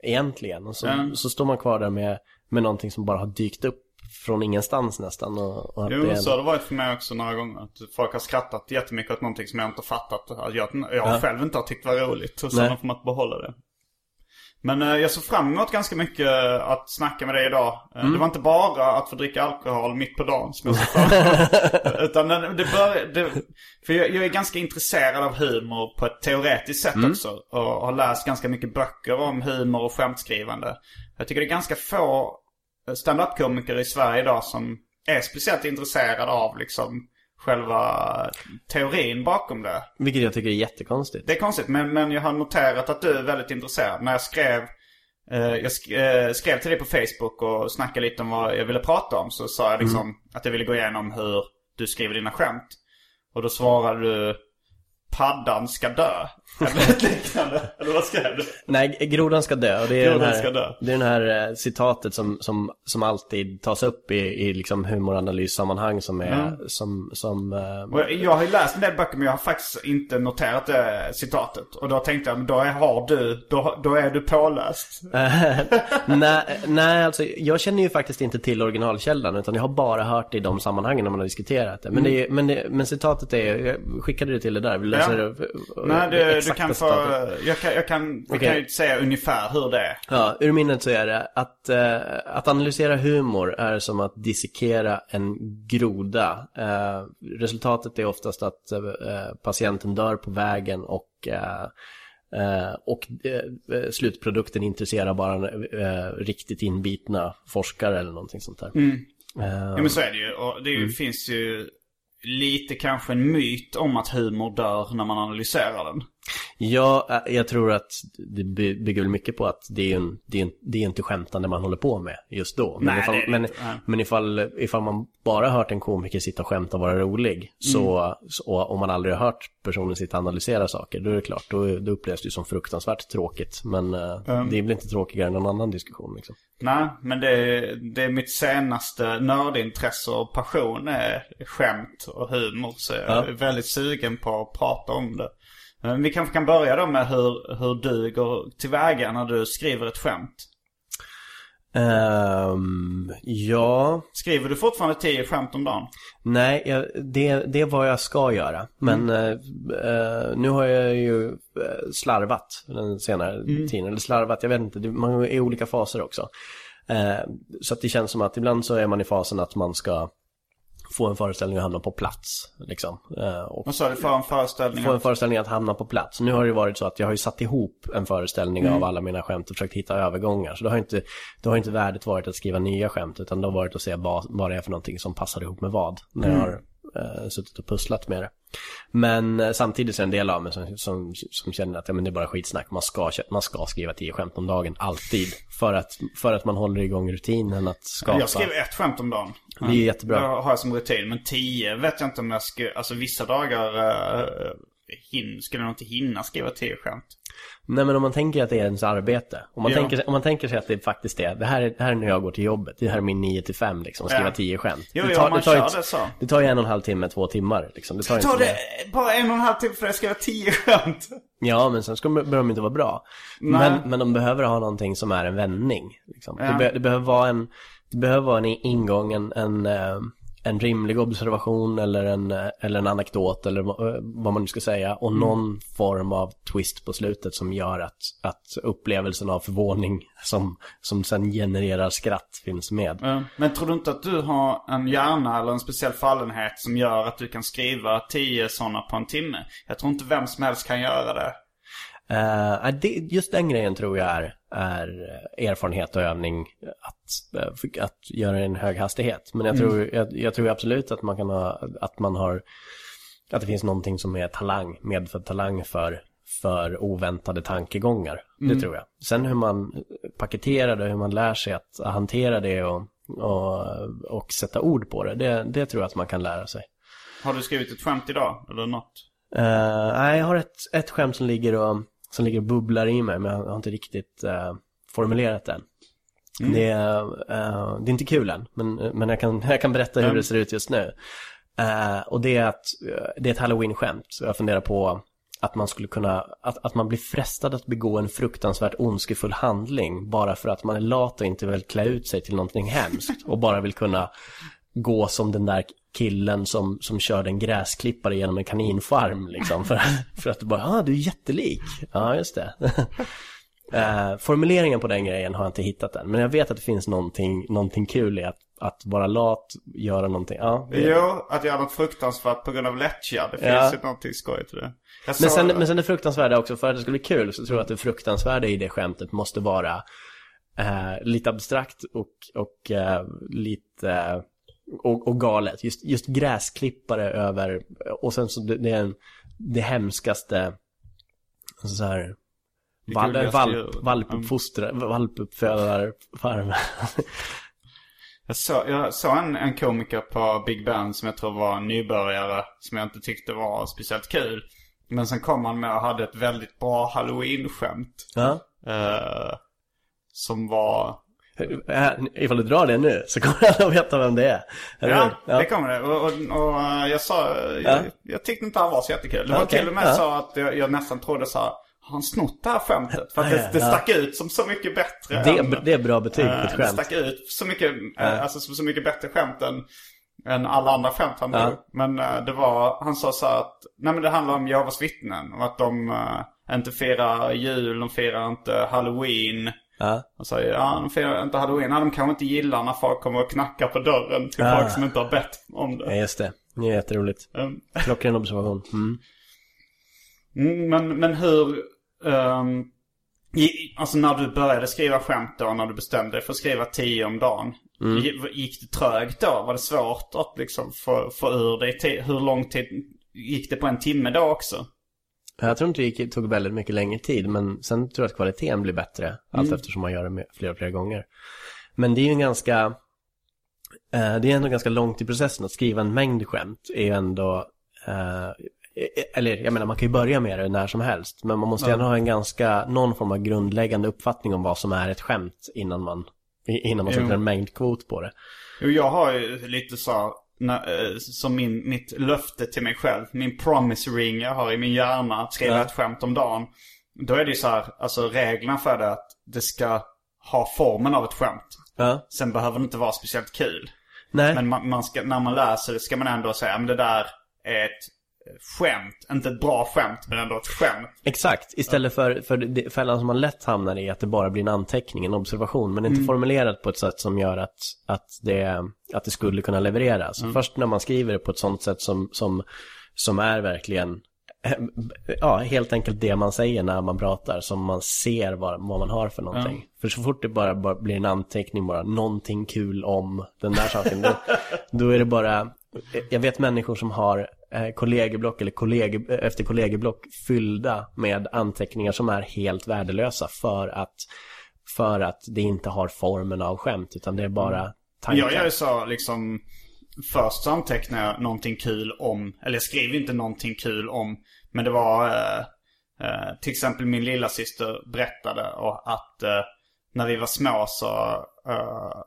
egentligen. Och så, Mm. så står man kvar där med, med någonting som bara har dykt upp från ingenstans nästan. Och, och Jo, det är- så har det varit för mig också några gånger. Att folk har skrattat jättemycket åt någonting som jag inte fattat. Att jag, jag Ja. själv inte har tyckt var roligt. Och så Nej. får man behålla det. Men eh, jag såg fram emot ganska mycket eh, att snacka med dig idag. Eh, Mm. Det var inte bara att få dricka alkohol mitt på dagen som jag *laughs* såg. Utan det, det bör, det, För jag, jag är ganska intresserad av humor på ett teoretiskt sätt Mm. också. Och har läst ganska mycket böcker om humor och skämtskrivande. Jag tycker det är ganska få eh, stand-up-komiker i Sverige idag som är speciellt intresserade av liksom själva teorin bakom det. Vilket jag tycker är jättekonstigt. Det är konstigt, men, men jag har noterat att du är väldigt intresserad. När jag skrev, eh, jag sk eh, skrev till dig på Facebook och snackade lite om vad jag ville prata om. Så sa jag liksom att jag ville gå igenom hur du skriver dina skämt. Och då svarade du Paddan ska dö. Eller liknande. Eller vad skrev du? Nej, grodan ska dö. Och det är Grodan här, ska dö. Det är den här eh, citatet som, som, som alltid tas upp i, i liksom humoranalyssammanhang som är, som, som eh, Och jag, har ju läst en del böcker men jag har faktiskt inte noterat det citatet. Och då tänkte jag, men då är, har du, då, då är du påläst. *laughs* nej, nej, alltså jag känner ju faktiskt inte till originalkällan utan jag har bara hört det i de sammanhangen när man har diskuterat det. Men, det är, men, det, men citatet är, jag skickade det till dig där, vill du läsa Mm. Ja. det? Nej, det, du kan få, jag kan, jag kan, Okej. kan ju säga ungefär hur det är. Ja, ur minnet så är det att, eh, att analysera humor är som att dissekera en groda. Eh, resultatet är oftast att eh, patienten dör på vägen och, eh, eh, och eh, slutprodukten intresserar bara riktigt inbitna forskare eller någonting sånt där. Eh, Ja men så är det ju. Och det ju, finns ju lite kanske en myt om att humor dör när man analyserar den. Ja, eh, jag tror att det by- bygger väl mycket på att det är, en, det är, en, det är inte skämtande man håller på med just då. Men, Nej, ifall, men, inte. Men ifall, ifall man bara hört en komiker sitta och skämta och vara rolig, så, så, och om man aldrig har hört personen sitta och analysera saker, då är det klart, då, då upplevs det som fruktansvärt tråkigt. Men eh, det är väl inte tråkigare än någon annan diskussion liksom. Nej, men det är, det är mitt senaste nördintresse och passion är skämt och humor. Så jag Ja. är väldigt sugen på att prata om det. Men Vi kanske kan börja då med hur, hur du går tillväga när du skriver ett skämt. Ehm, ja, Skriver du fortfarande tio skämt om dagen? Nej, jag, det, det är vad jag ska göra. Men eh, eh, nu har jag ju eh, slarvat den senare tiden. Eller slarvat, jag vet inte. Man är i olika faser också. Eh, så att det känns som att ibland så är man i fasen att man ska få en föreställning att hamna på plats. Liksom. Eh, och Vad sa du för en föreställning? få en föreställning att hamna på plats. Nu har det varit så att jag har ju satt ihop en föreställning av alla mina skämt och försökt hitta övergångar. Så då har inte, då har inte värdet varit att skriva nya skämt utan det har varit att se vad, vad det är för någonting som passar ihop med vad. När jag har eh, suttit och pusslat med det. Men eh, samtidigt så är det en del av mig som, som, som känner att ja, men det är bara skitsnack. Man ska, man ska skriva tio skämt om dagen, alltid. För att, för att man håller igång rutinen att skapa. Jag skriver ett skämt om dagen. Det är jättebra. Det har jag som rutin. Men tio vet jag inte om jag ska... Alltså vissa dagar uh, hin, skulle jag nog inte hinna skriva tio skämt. Nej men om man tänker att det är ens arbete. Om man, Ja. tänker, om man tänker sig att det faktiskt är, det här är, det här är när jag går till jobbet. Det här är min 9 till 5 liksom, att skriva Ja. 10 skämt. Jo, det om man ju kör ett- det så. Det tar ju en och en halv timme, två timmar liksom. Det tar inte Ta så det bara en och en halv timme för att göra tio skämt. Ja, men sen ska behöver de inte vara bra. Nej. Men, men de behöver ha någonting som är en vändning. Liksom. Ja. Det, be, det behöver vara en, det behöver vara en ingång, en, en, eh, en rimlig observation eller en, eller en anekdot eller vad- man nu ska säga. Och Mm. någon form av twist på slutet som gör att, att upplevelsen av förvåning som, som sen genererar skratt finns med. Ja. Men tror du inte att du har en hjärna eller en speciell fallenhet som gör att du kan skriva tio sådana på en timme? Jag tror inte vem som helst kan göra det. Eh, det, just den grejen tror jag är, är erfarenhet och övning att, eh, att göra en hög hastighet. Men jag tror, jag, jag tror absolut att man kan ha, att man har, att det finns någonting som är talang, medfödd talang för, för oväntade tankegångar. Det tror jag. Sen hur man paketerar det, hur man lär sig att hantera det och, och, och sätta ord på det, det, det tror jag att man kan lära sig. Har du skrivit ett skämt idag? Eller något? Uh, nej, jag har ett, ett skämt som ligger, och, som ligger och bubblar i mig, men jag har inte riktigt eh, formulerat det än. Det, är, eh, det är inte kul än, men, men jag, kan, *laughs* jag kan berätta hur det ser ut just nu. Eh, och det är att eh, det är ett halloween-skämt. Så jag funderar på att man skulle kunna, att, att man blir frestad att begå en fruktansvärt ondskefull handling bara för att man är lat och inte vill klä ut sig till någonting hemskt och bara vill kunna gå som den där killen som, som körde en gräsklippare genom en kaninfarm liksom. För, *laughs* för att du bara, ah du är jättelik. Ja, just det. *laughs* Eh, formuleringen på den grejen har jag inte hittat än. Men jag vet att det finns någonting, någonting kul i att, att vara lat, göra någonting. Ja, det- Jo, att göra något fruktansvärt på grund av lättja. Det finns Ja. ju någonting skojigt i det. Men sen, men sen det fruktansvärda också, för att det ska bli kul så tror jag att det fruktansvärda i det skämtet måste vara eh, lite abstrakt och, och eh, lite och, och galet. Just, just gräsklippare över, och sen så det, det är en, det hemskaste så här val, valp, djuret. valpuppfostrar, valpuppfödarfarm. *laughs* Jag såg, jag såg en, en komiker på Big Ben som jag tror var nybörjare. Som jag inte tyckte var speciellt kul. Men sen kom han med och hade ett väldigt bra halloween-skämt. ja. Eh, som var... Eh, Ifall du drar det nu så kommer alla veta vem det är. Ja, hur? det kommer det. Och, och, och eh, jag sa... Ja. Jag, jag tyckte inte han var så jättekul. Det var Okej, till och med ja. så att jag, jag nästan trodde så här. Har han snott det här skämtet? För att Ja, det, ja, det ja. stack ut som så mycket bättre. Det, än- är- det är bra betyg på Eh, ett Det skämt. stack ut så mycket, eh, alltså så, så mycket bättre skämt än, än alla andra skämt han Ja. drog. Men eh, det var, han sa så att, nej men det handlar om Jehovas vittnen. Och att de eh, inte firar jul, de firar inte halloween. Ja. Och sa ja, de firar inte halloween. Ja, de kanske inte gillar när folk kommer och knackar på dörren till Ah. folk som inte har bett om Ja, det. just det. Det är jätteroligt. Um, Klockren observation. Mm. Mm, men, men hur... i- alltså när du började skriva skämt då, när du bestämde dig för att skriva tio om dagen. Mm. gi- Gick det trögt då? Var det svårt att liksom få, få ur dig Hur lång tid gick det på en timme då också? Jag tror inte det gick, tog väldigt mycket längre tid, men sen tror jag att kvaliteten blir bättre allt eftersom man gör det fler och fler gånger. Men det är ju en ganska, eh, det är ändå ganska långt i processen att skriva en mängd skämt är ju ändå, eh, eller jag menar man kan ju börja med det när som helst, men man måste ju ändå ha en ganska, någon form av grundläggande uppfattning om vad som är ett skämt innan man, innan man sätter en mängdkvot på det. Jo, jag har ju lite så som min, mitt löfte till mig själv. Min promise ring jag har i min hjärna. Att skriva Ja. ett skämt om dagen. Då är det ju så här, alltså reglerna för det att det ska ha formen av ett skämt. Ja, Sen behöver det inte vara speciellt kul. nej. Men man, man ska, när man läser det ska man ändå säga, men det där är ett eh, skämt. Inte ett bra skämt, men ändå ett skämt. Exakt, istället för, för fällan som man lätt hamnar i att det bara blir en anteckning, en observation, men inte formulerat på ett sätt som gör att, att, det, att det skulle kunna levereras. Först när man skriver det på ett sånt sätt som, som, som är verkligen, *laughs* ja, helt enkelt det man säger när man pratar, som man ser vad, vad man har för någonting. För så fort det bara, bara blir en anteckning, bara någonting kul om den där saken, då, *laughs* då är det bara, jag vet människor som har kollegieblock eller kolleg, efter kollegieblock fyllda med anteckningar som är helt värdelösa för att, för att det inte har formen av skämt utan det är bara tankar. Jag gör ju så liksom, först så antecknar jag någonting kul om, eller jag skriver inte någonting kul om, men det var eh, eh, till exempel min lilla syster berättade och att eh, när vi var små så, eh,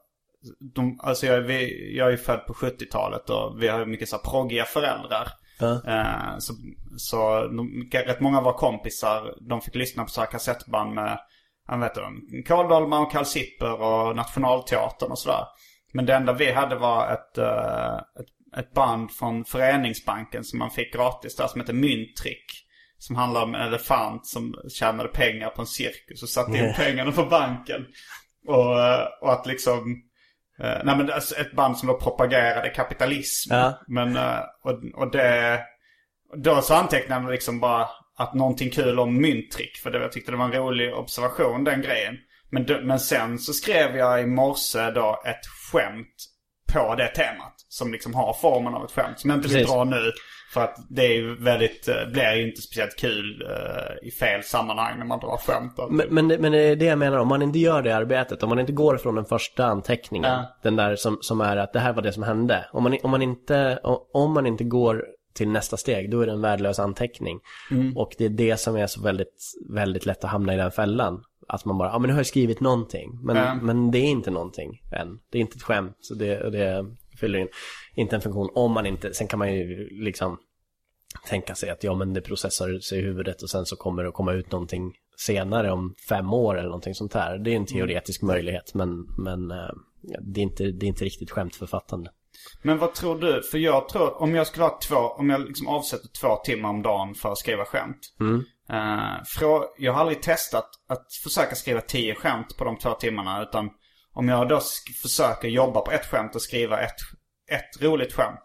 de, alltså jag, vi, jag är ju född på 70-talet och vi har ju mycket så här proggiga föräldrar. Eh, så så de, rätt många av våra kompisar, de fick lyssna på så här kassettband med, jag vet inte, Kåldolmar och Karl Sipper och Nationalteatern och sådär. Men det enda vi hade var ett, eh, ett, ett band från Föreningsbanken som man fick gratis där som heter Mynttrick. Som handlar om en elefant som tjänade pengar på en cirkus och satte in pengarna på banken. Och, eh, och att liksom nej men alltså ett band som då propagerade kapitalism. Ja. Men, eh, och, och det... Då så antecknade jag liksom bara att någonting kul om mynttrick. För det, jag tyckte det var en rolig observation, den grejen. Men, men sen så skrev jag i morse då ett skämt på det temat. Som liksom har formen av ett skämt. Som jag inte vill Precis. dra nu. För att det är ju väldigt, eh, blir ju inte speciellt kul eh, i fel sammanhang när man drar skämt. Men, men, men det är det jag menar, om man inte gör det arbetet, om man inte går från den första anteckningen, Ja. den där som, som är att det här var det som hände. Om man, om man, inte, om man inte går till nästa steg, då är det en värdelös anteckning. Mm. Och det är det som är så väldigt, väldigt lätt att hamna i den fällan. Att man bara, ja men nu har jag skrivit någonting. Men, Ja. men det är inte någonting än. Det är inte ett skämt. Så det, det fyller in, inte en funktion. Om man inte, sen kan man ju liksom tänka sig att ja men det processar sig i huvudet och sen så kommer det att komma ut någonting senare om fem år eller någonting sånt här. Det är en teoretisk möjlighet men, men eh, det, är inte, det är inte riktigt skämtförfattande. Men vad tror du? För jag tror, om jag skulle ha två, om jag liksom avsätter två timmar om dagen för att skriva skämt. Mm. Eh, jag har aldrig testat att försöka skriva tio skämt på de två timmarna. Utan om jag då sk- försöker jobba på ett skämt och skriva ett, ett roligt skämt.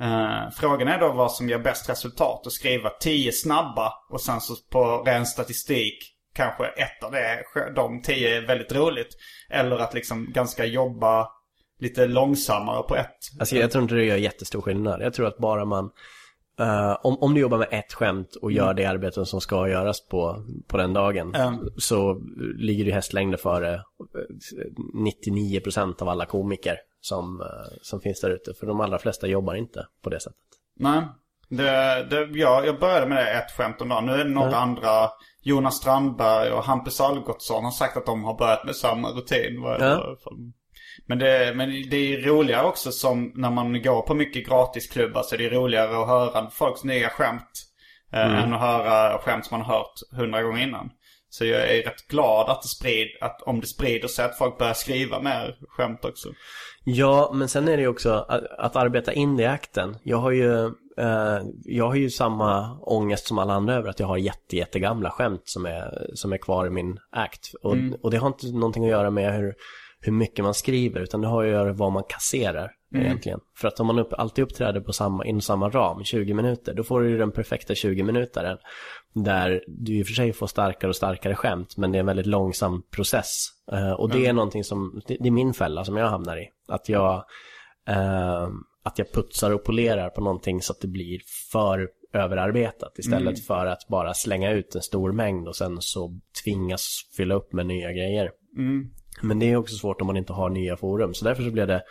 Eh, frågan är då vad som ger bäst resultat. Att skriva tio snabba och sen så på ren statistik kanske ett av det, de tio är väldigt roligt. Eller att liksom ganska jobba lite långsammare på ett. Alltså jag tror inte det gör jättestor skillnad. Jag tror att bara man, eh, om, om du jobbar med ett skämt och gör det arbeten som ska göras på, på den dagen, Mm. så ligger du hästlängder före eh, 99% av alla komiker som, eh, som finns där ute. För de allra flesta jobbar inte på det sättet. Nej. Det, det, ja, jag började med det ett skämt om dagen. Nu är det några andra. Jonas Strandberg och Hampus Algotsson har sagt att de har börjat med samma rutin. Vad- Ja. Men, det, men det är roligare också som när man går på mycket gratisklubbar så är det roligare att höra folks nya skämt. eh, Än att höra skämt som man har hört hundra gånger innan. Så jag är rätt glad att det sprid, att om det sprider sig att folk börjar skriva mer skämt också. Ja, men sen är det ju också att, att arbeta in det i akten. Jag har ju, eh, jag har ju samma ångest som alla andra över att jag har jätte, jättegamla skämt som är, som är kvar i min akt. Och, och det har inte någonting att göra med hur, hur mycket man skriver, utan det har att göra med vad man kasserar egentligen. För att om man upp, alltid uppträder på samma, inom samma ram, 20 minuter, då får du den perfekta 20 minutaren. Där du i och för sig får starkare och starkare skämt, men det är en väldigt långsam process. Eh, och det är någonting som, det, det är min fälla som jag hamnar i. Att jag, eh, att jag putsar och polerar på någonting så att det blir för överarbetat istället för att bara slänga ut en stor mängd och sen så tvingas fylla upp med nya grejer. Men det är också svårt om man inte har nya forum. Så därför så blev det,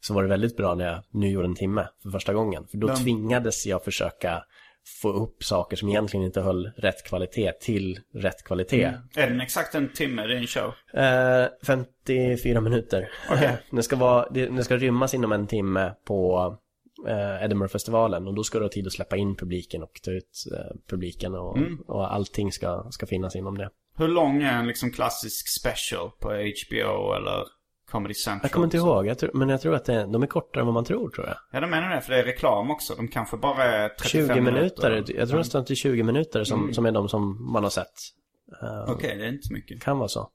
så var det väldigt bra när jag nu gjorde en timme för första gången. För då tvingades jag försöka få upp saker som egentligen inte höll rätt kvalitet till rätt kvalitet. Är den exakt en timme, din show? Eh, 54 minuter. *laughs* det, ska vara, det, det ska rymmas inom en timme på eh, Edinburgh-festivalen och då ska du ha tid att släppa in publiken och ta ut eh, publiken och, och allting ska, ska finnas inom det. Hur lång är en liksom klassisk special på HBO eller Comedy Central? Jag kommer inte ihåg, jag tror, men jag tror att det, de är kortare än vad man tror tror jag. Ja, de menar det, för det är reklam också. De kanske bara är 35 20 minuter, minuter. jag tror nästan att det är 20 minuter som, som är de som man har sett. Eh, Okej, det är inte så mycket. Kan vara så.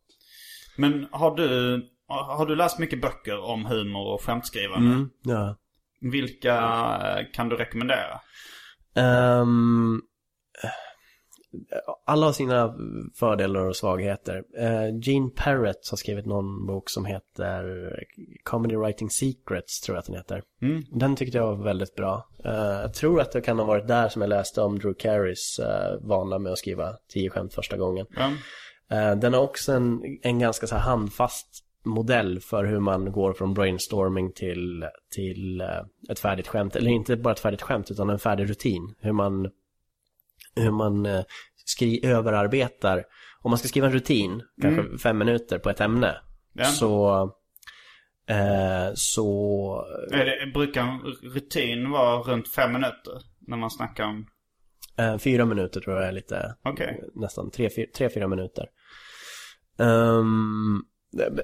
Men har du, har du läst mycket böcker om humor och skämtskrivande? Mm, ja. Vilka eh, kan du rekommendera? Ehm, alla har sina fördelar och svagheter. Gene Parrott har skrivit någon bok som heter Comedy Writing Secrets, tror jag att den heter. Den tyckte jag var väldigt bra. Eh, jag tror att det kan ha varit där som jag läste om Drew Carey,s uh, vana med att skriva tio skämt första gången. Eh, den har också en, en ganska så handfast modell för hur man går från brainstorming till, till eh, ett färdigt skämt. Eller inte bara ett färdigt skämt utan en färdig rutin. Hur man, hur man eh, skri, överarbetar. Om man ska skriva en rutin, kanske fem minuter på ett ämne. Ja. Så, eh, så Är det, brukar rutin vara runt fem minuter? När man snackar om... eh, fyra minuter tror jag är lite Okej. nästan tre, fyra, tre, fyra minuter. Ehm,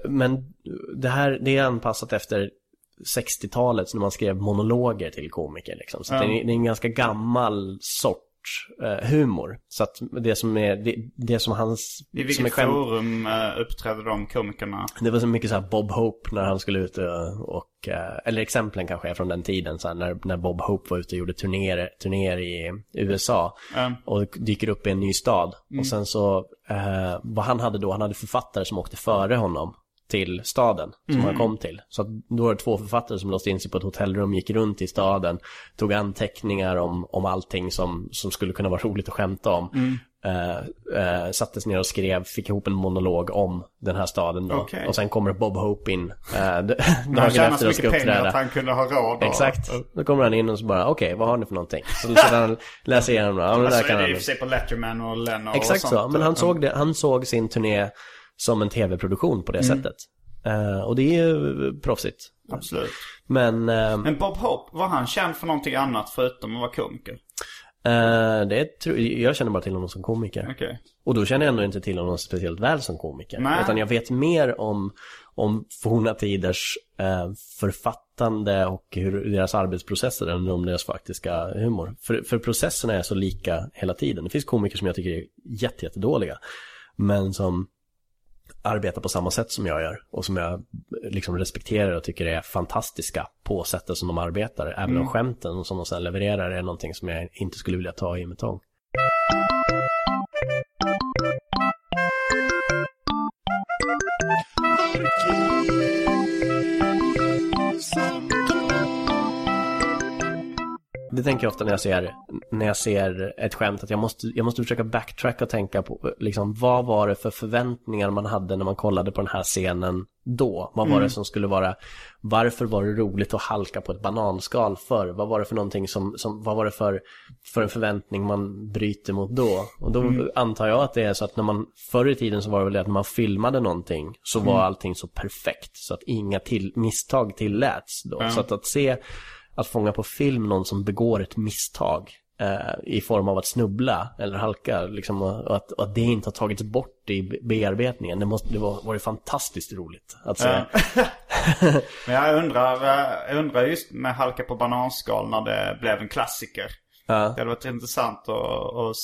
men det här, det är anpassat efter 60-talet när man skrev monologer till komiker liksom. Så Ja. det, är, det är en ganska gammal sort eh, humor. Så att det som är, det, det som hans, I som är vilket skämt, forum uh, uppträdde de komikerna? det var så mycket så här Bob Hope när han skulle ut och, och eh, eller exemplen kanske är från den tiden, så här, när, när Bob Hope var ute och gjorde turnéer, turnéer i USA. Ja. Och dyker upp i en ny stad. Och sen så, eh, vad han hade då, han hade författare som åkte före honom till staden som han kom till. Så då var det två författare som låste in sig på ett hotellrum, gick runt i staden, tog anteckningar om, om allting som, som skulle kunna vara *laughs* roligt att skämta om. Eh, eh, sattes ner och skrev, fick ihop en monolog om den här staden då. Okej. Och sen kommer Bob Hope in *laughs* Han dagen så efter och ska uppträda. att han kunde ha råd. och- Exakt. Då kommer han in och så bara, okej, vad har ni för någonting? Så sitter han läser igenom det. Ja, men det där Alltså, kan det är han. i och för sig på Letterman och Leno Exakt och så, sånt. men han såg, det, han såg sin turné som en tv-produktion på det Mm. sättet. Eh, och det är ju proffsigt. Absolut. Men, eh, Men Bob Hope, var han känd för någonting annat förutom att vara komiker? Eh, det tror, jag känner bara till honom som komiker. Okej. Och då känner jag ändå inte till honom speciellt väl som komiker. Nej. Utan jag vet mer om, om forna tiders eh, författande och hur deras arbetsprocesser än om deras faktiska humor. För, för processerna är så lika hela tiden. Det finns komiker som jag tycker är jätte, jättedåliga. Men som arbetar på samma sätt som jag gör. Och som jag liksom respekterar och tycker är fantastiska på sättet som de arbetar. Även om skämten som de sen levererar är någonting som jag inte skulle vilja ta i med tång. Det tänker jag ofta när jag ser, när jag ser ett skämt att jag måste, jag måste försöka backtracka och tänka på liksom, vad var det för förväntningar man hade när man kollade på den här scenen då? Vad var det som skulle vara, varför var det roligt att halka på ett bananskal för? Vad var det för någonting som, som vad var det för, för en förväntning man bryter mot då? Och då antar jag att det är så att när man, förr i tiden så var det väl det att när man filmade någonting så var allting så perfekt så att inga till, misstag tilläts då. Så att, att se att fånga på film någon som begår ett misstag eh, i form av att snubbla eller halka liksom, och, att, och att det inte har tagits bort i be- bearbetningen. Det, måste, det var, var fantastiskt roligt att se. *laughs* Men jag undrar, eh, jag undrar just med Halka på bananskal när det blev en klassiker. Ja. Det hade varit intressant att, att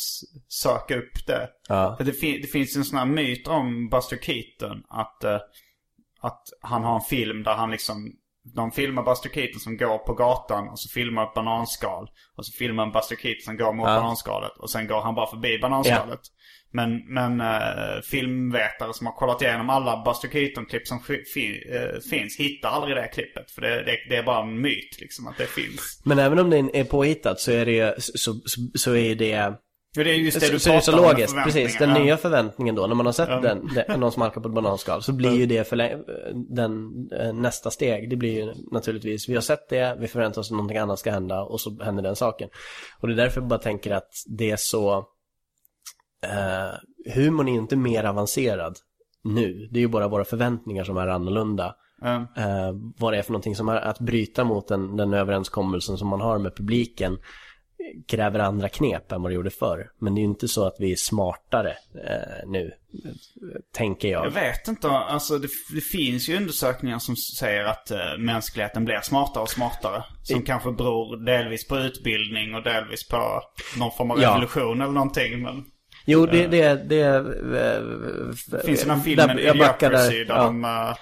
söka upp det. Ja. Det, fin- det finns en sån här myt om Buster Keaton. Att, eh, att han har en film där han liksom... De filmar Buster Keaton som går på gatan och så filmar ett bananskal. Och så filmar en Buster Keaton som går mot Ja. bananskalet. Och sen går han bara förbi bananskalet. Men, men eh, filmvetare som har kollat igenom alla Buster Keaton-klipp som fi- eh, finns hittar aldrig det klippet. För det, det, det är bara en myt liksom att det finns. Men även om det är påhittat så är det så, så, så är det För det är just det så, du så så logiskt, precis. Den förväntningar. nya förväntningen då, när man har sett den, den, någon som halkar på ett bananskal, så blir ju det förlä- den, eh, nästa steg. Det blir ju naturligtvis, vi har sett det, vi förväntar oss att någonting annat ska hända och så händer den saken. Och det är därför jag bara tänker att det är så, eh, humorn är ju inte mer avancerad nu. Det är ju bara våra förväntningar som är annorlunda. Ja. Eh, vad det är för någonting som är att bryta mot den, den överenskommelsen som man har med publiken kräver andra knep än vad det gjorde förr. Men det är ju inte så att vi är smartare eh, nu, eh, tänker jag. Jag vet inte, alltså det, det finns ju undersökningar som säger att uh, mänskligheten blir smartare och smartare. Som kanske beror delvis på utbildning och delvis på någon form av Ja. evolution eller någonting. Men Jo, det, det, det, eh, det finns den här filmen där- jag backar Idiocracy där, ja. de, eh, eh,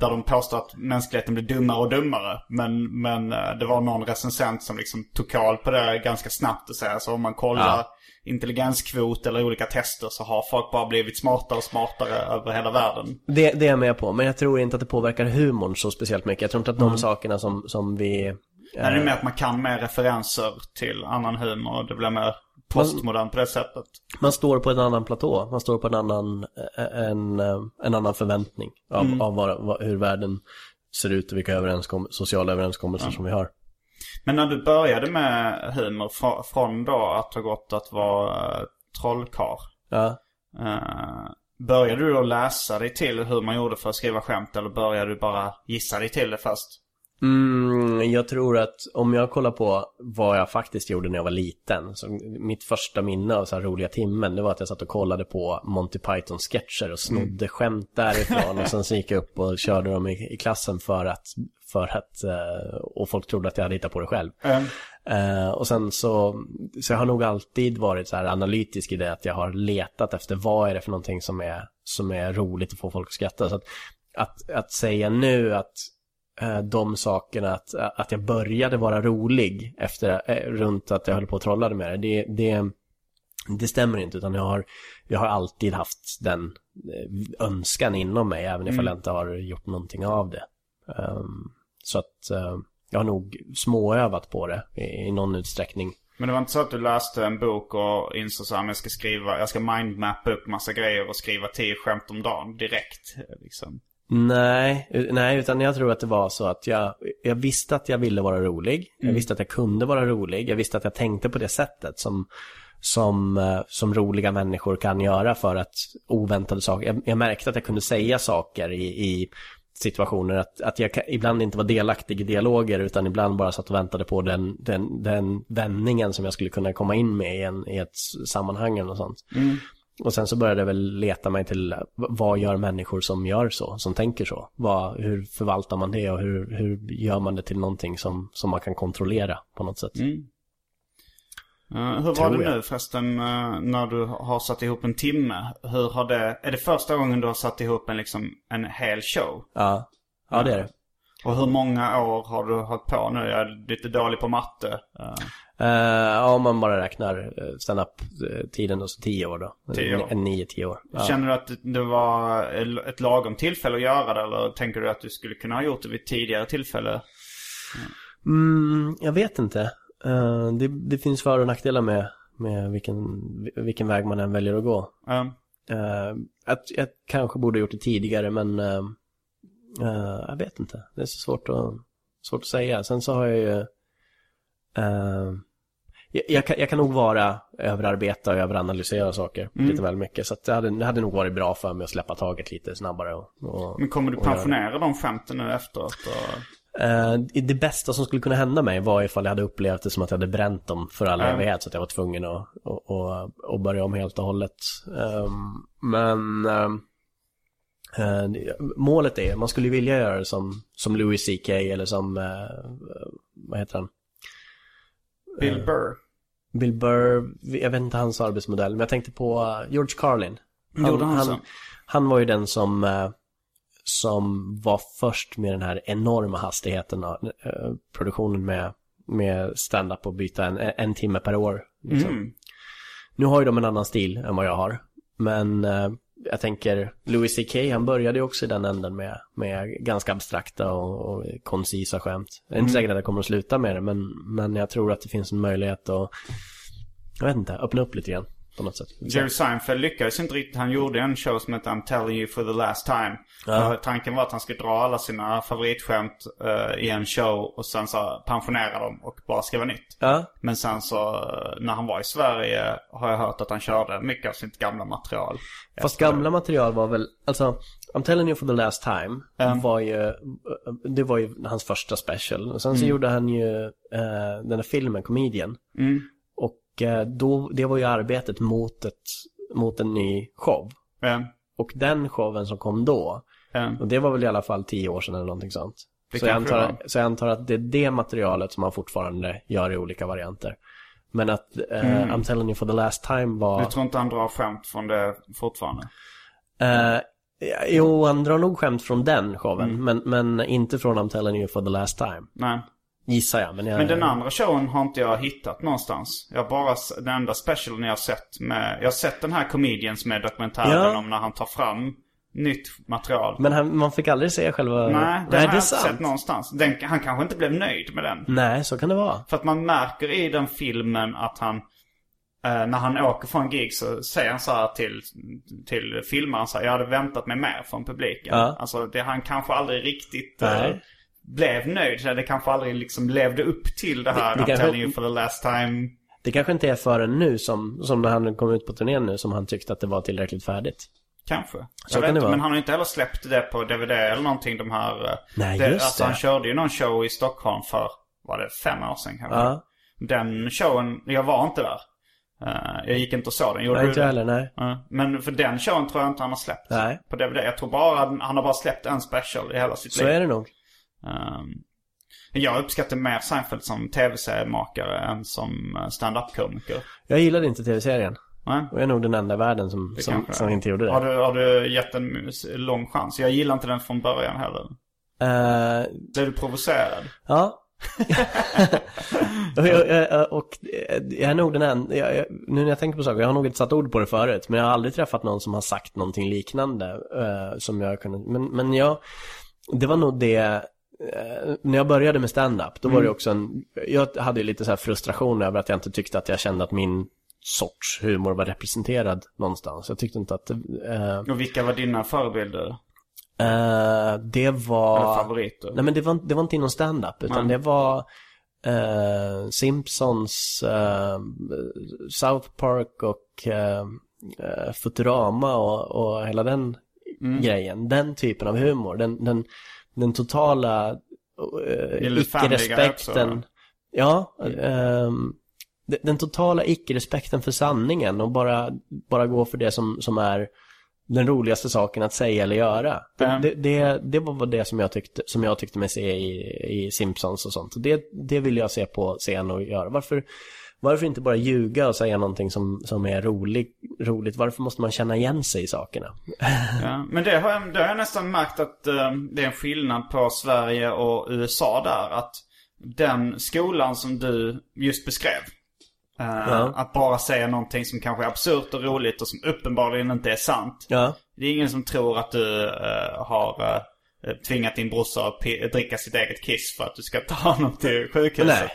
där de påstår att mänskligheten blir dummare och dummare. Men, men eh, det var någon recensent som liksom tog koll på det ganska snabbt och säga så om man kollar Ja. intelligenskvot eller olika tester så har folk bara blivit smartare och smartare över hela världen. Det, det är jag med på, men jag tror inte att det påverkar humorn så speciellt mycket. Jag tror inte att de sakerna som, som vi... Nej, det är mer att man kan mer referenser till annan humor och det blir mer postmodern på det sättet. Man står på en annan platå, man står på en annan, eh, en, eh, en annan förväntning av, av vad, hur världen ser ut och vilka överenskom sociala överenskommelser som vi har. Men när du började med humor fr- från då att ha gått att vara uh, trollkarl. Ja. eh, började du då läsa dig till hur man gjorde för att skriva skämt eller började du bara gissa dig till det först? Mm, jag tror att om jag kollar på vad jag faktiskt gjorde när jag var liten. Så mitt första minne av så här roliga timmen, det var att jag satt och kollade på Monty Python sketcher och snodde skämt därifrån. och sen så gick jag upp och körde dem i, i klassen för att, för att, eh, och folk trodde att jag hade hittat på det själv. Eh, och sen så, så jag har nog alltid varit så här analytisk i det att jag har letat efter vad är det för någonting som är, som är roligt att få folk att skratta. Så att, att, att säga nu att de sakerna, att, att jag började vara rolig efter, eh, runt att jag höll på och trollade med det, det, det, det stämmer inte utan jag har, jag har alltid haft den eh, önskan inom mig även ifall jag inte har gjort någonting av det. Ehm, så att eh, jag har nog småövat på det i, i någon utsträckning. Men det var inte så att du läste en bok och insåg men jag ska skriva, jag ska mindmappa upp massa grejer och skriva tio skämt om dagen direkt. Liksom. Nej, nej, utan jag tror att det var så att jag, jag visste att jag ville vara rolig. Jag visste att jag kunde vara rolig. Jag visste att jag tänkte på det sättet som, som, eh, som roliga människor kan göra för att oväntade saker. Jag, jag märkte att jag kunde säga saker i, i situationer. Att, att jag ibland inte var delaktig i dialoger utan ibland bara satt och väntade på den, den, den vändningen som jag skulle kunna komma in med i, en, i ett sammanhang eller något sånt. Och sen så började jag väl leta mig till vad gör människor som gör så, som tänker så? Vad, hur förvaltar man det och hur, hur gör man det till någonting som, som man kan kontrollera på något sätt? Eh, hur var det jag. nu förresten eh, när du har satt ihop en timme? Hur har det, är det första gången du har satt ihop en, liksom, en hel show? Ja, ja det är det. Och hur många år har du hållit på nu? Jag är lite dålig på matte. Eh, Eh, ja, om man bara räknar uh, stand-up-tiden då, så tio år då. Tio år. Nio, tio år. Ja. Känner du att det var ett lagom tillfälle att göra det? Eller tänker du att du skulle kunna ha gjort det vid tidigare tillfälle? Mm, jag vet inte. Eh, det, det finns för och nackdelar med, med vilken, vilken väg man än väljer att gå. Eh, Uh, att jag kanske borde ha gjort det tidigare men eh, jag vet inte. Det är så svårt att, svårt att säga. Sen så har jag ju eh, jag, jag, kan, jag kan nog vara överarbeta och överanalysera saker lite väl mycket. Så det, hade, det hade nog varit bra för mig att släppa taget lite snabbare. Och, och, men kommer du pensionera de skämten nu efteråt? Och... Eh, det bästa som skulle kunna hända mig var ifall jag hade upplevt det som att jag hade bränt dem för all Ja. evighet så att jag var tvungen att, att, att, att börja om helt och hållet. Ehm, men ehm, eh, målet är, man skulle vilja göra det som, som Louis CK eller som, eh, vad heter han? Bill Burr. Bill Burr, jag vet inte hans arbetsmodell, men jag tänkte på eh, George Carlin. Gjorde han så? han, han var ju den som, eh, som var först med den här enorma hastigheten av eh, produktionen med, med stand-up och byta en, en timme per år. Liksom. Mm. Nu har ju de en annan stil än vad jag har. Men eh, jag tänker, Louis CK han började ju också i den änden med, med ganska abstrakta och, och koncisa skämt. Jag är inte säker att jag kommer att sluta med det, men, men jag tror att det finns en möjlighet att, jag vet inte, öppna upp lite grann på något sätt. Jerry Seinfeld lyckades inte riktigt. Han gjorde en show som hette I'm telling you for the last time. Ja. Tanken var att han skulle dra alla sina favoritskämt eh, i en show och sen så pensionera dem och bara skriva nytt. Ja, Men sen så eh, när han var i Sverige har jag hört att han körde mycket av sitt gamla material. Fast gamla material var väl, alltså, I'm telling you for the last time var ju, det var ju hans första special. Och sen så gjorde han ju eh, den här filmen, Comedian. Eh, då, det var ju arbetet mot, ett, mot en ny show. Eh, Och den showen som kom då, eh, och det var väl i alla fall tio år sedan eller någonting sånt. Det Så jag, antar, så jag antar att det är det materialet som han fortfarande gör i olika varianter. Men att eh, I'm telling you for the last time var... Du tror inte han drar skämt från det fortfarande? Eh, jo, han drar nog skämt från den showen, men, men inte från I'm telling you for the last time. Nej. Gissar jag, men jag... Men den andra showen har inte jag hittat någonstans. Jag har bara, den enda specialen jag har sett med, jag har sett den här Comedians med dokumentären Ja. om när han tar fram nytt material. Men han, man fick aldrig se själva... Nej, den har det jag är inte sant. sett någonstans. Den, han kanske inte blev nöjd med den. Nej, så kan det vara. För att man märker i den filmen att han, eh, när han åker från gig så säger han så här till, till filmaren så här, jag hade väntat mig mer från publiken. Ja. Alltså det, han kanske aldrig riktigt eh, Nej. Blev nöjd. Så Det kanske aldrig liksom levde upp till det här Det- det I'm telling you for the last time. Det kanske inte är förrän nu som, som när han kom ut på turnén nu som han tyckte att det var tillräckligt färdigt. Kanske. Så jag vet inte, vara. men han har inte heller släppt det på DVD eller någonting de här... eh, Nej, det, just alltså, det. han körde ju någon show i Stockholm för, var det fem år sedan kanske? Ja. Den showen, jag var inte där. Eh, jag gick inte och såg den. Gjorde Nej, inte heller, nej. Ja, Men för den showen tror jag inte han har släppt. Nej. På DVD. Jag tror bara att han har bara släppt en special i hela sitt Så liv. är det nog. Ehm, jag uppskattar mer Seinfeld som tv-seriemakare än som eh, stand-up-komiker. Jag gillade inte tv-serien. Nej? Och jag är nog den enda i världen som, som, som inte gjorde det. Har du, har du gett en lång chans? Jag gillar inte den från början heller. Eh, Blev du provocerad? Ja. *laughs* och, jag, och jag är nog den enda, jag, jag, nu när jag tänker på saker, jag har nog inte satt ord på det förut, men jag har aldrig träffat någon som har sagt någonting liknande eh, som jag kunde, men, men jag, det var nog det, eh, när jag började med stand-up, då var det också en, jag hade ju lite så här frustration över att jag inte tyckte att jag kände att min sorts humor var representerad någonstans. Jag tyckte inte att, eh, Och vilka var dina förebilder? eh, det var... Eller favoriter? Nej men det var, det var inte inom stand-up utan Nej. det var eh, Simpsons, eh, South Park och eh, eh, Futurama och, och hela den grejen. Den typen av humor. Den, den, den totala Guy icke-respekten. Ja, ehm, den, totala icke-respekten för sanningen och bara, bara gå för det som, som är den roligaste saken att säga eller göra. Det, Mm. det, det, det var det som jag tyckte, som jag tyckte mig se i, i Simpsons och sånt. Det, det vill jag se på scen och göra. Varför, varför inte bara ljuga och säga någonting som, som är rolig, roligt? Varför måste man känna igen sig i sakerna? *laughs* Ja, men det har, jag, det har jag nästan märkt att eh, det är en skillnad på Sverige och USA där. Att den skolan som du just beskrev. eh, Ja. Att bara säga någonting som kanske är absurt och roligt och som uppenbarligen inte är sant. Ja, Det är ingen som tror att du eh, har eh, tvingat din brorsa att dricka sitt eget kiss för att du ska ta honom till sjukhuset. Nej.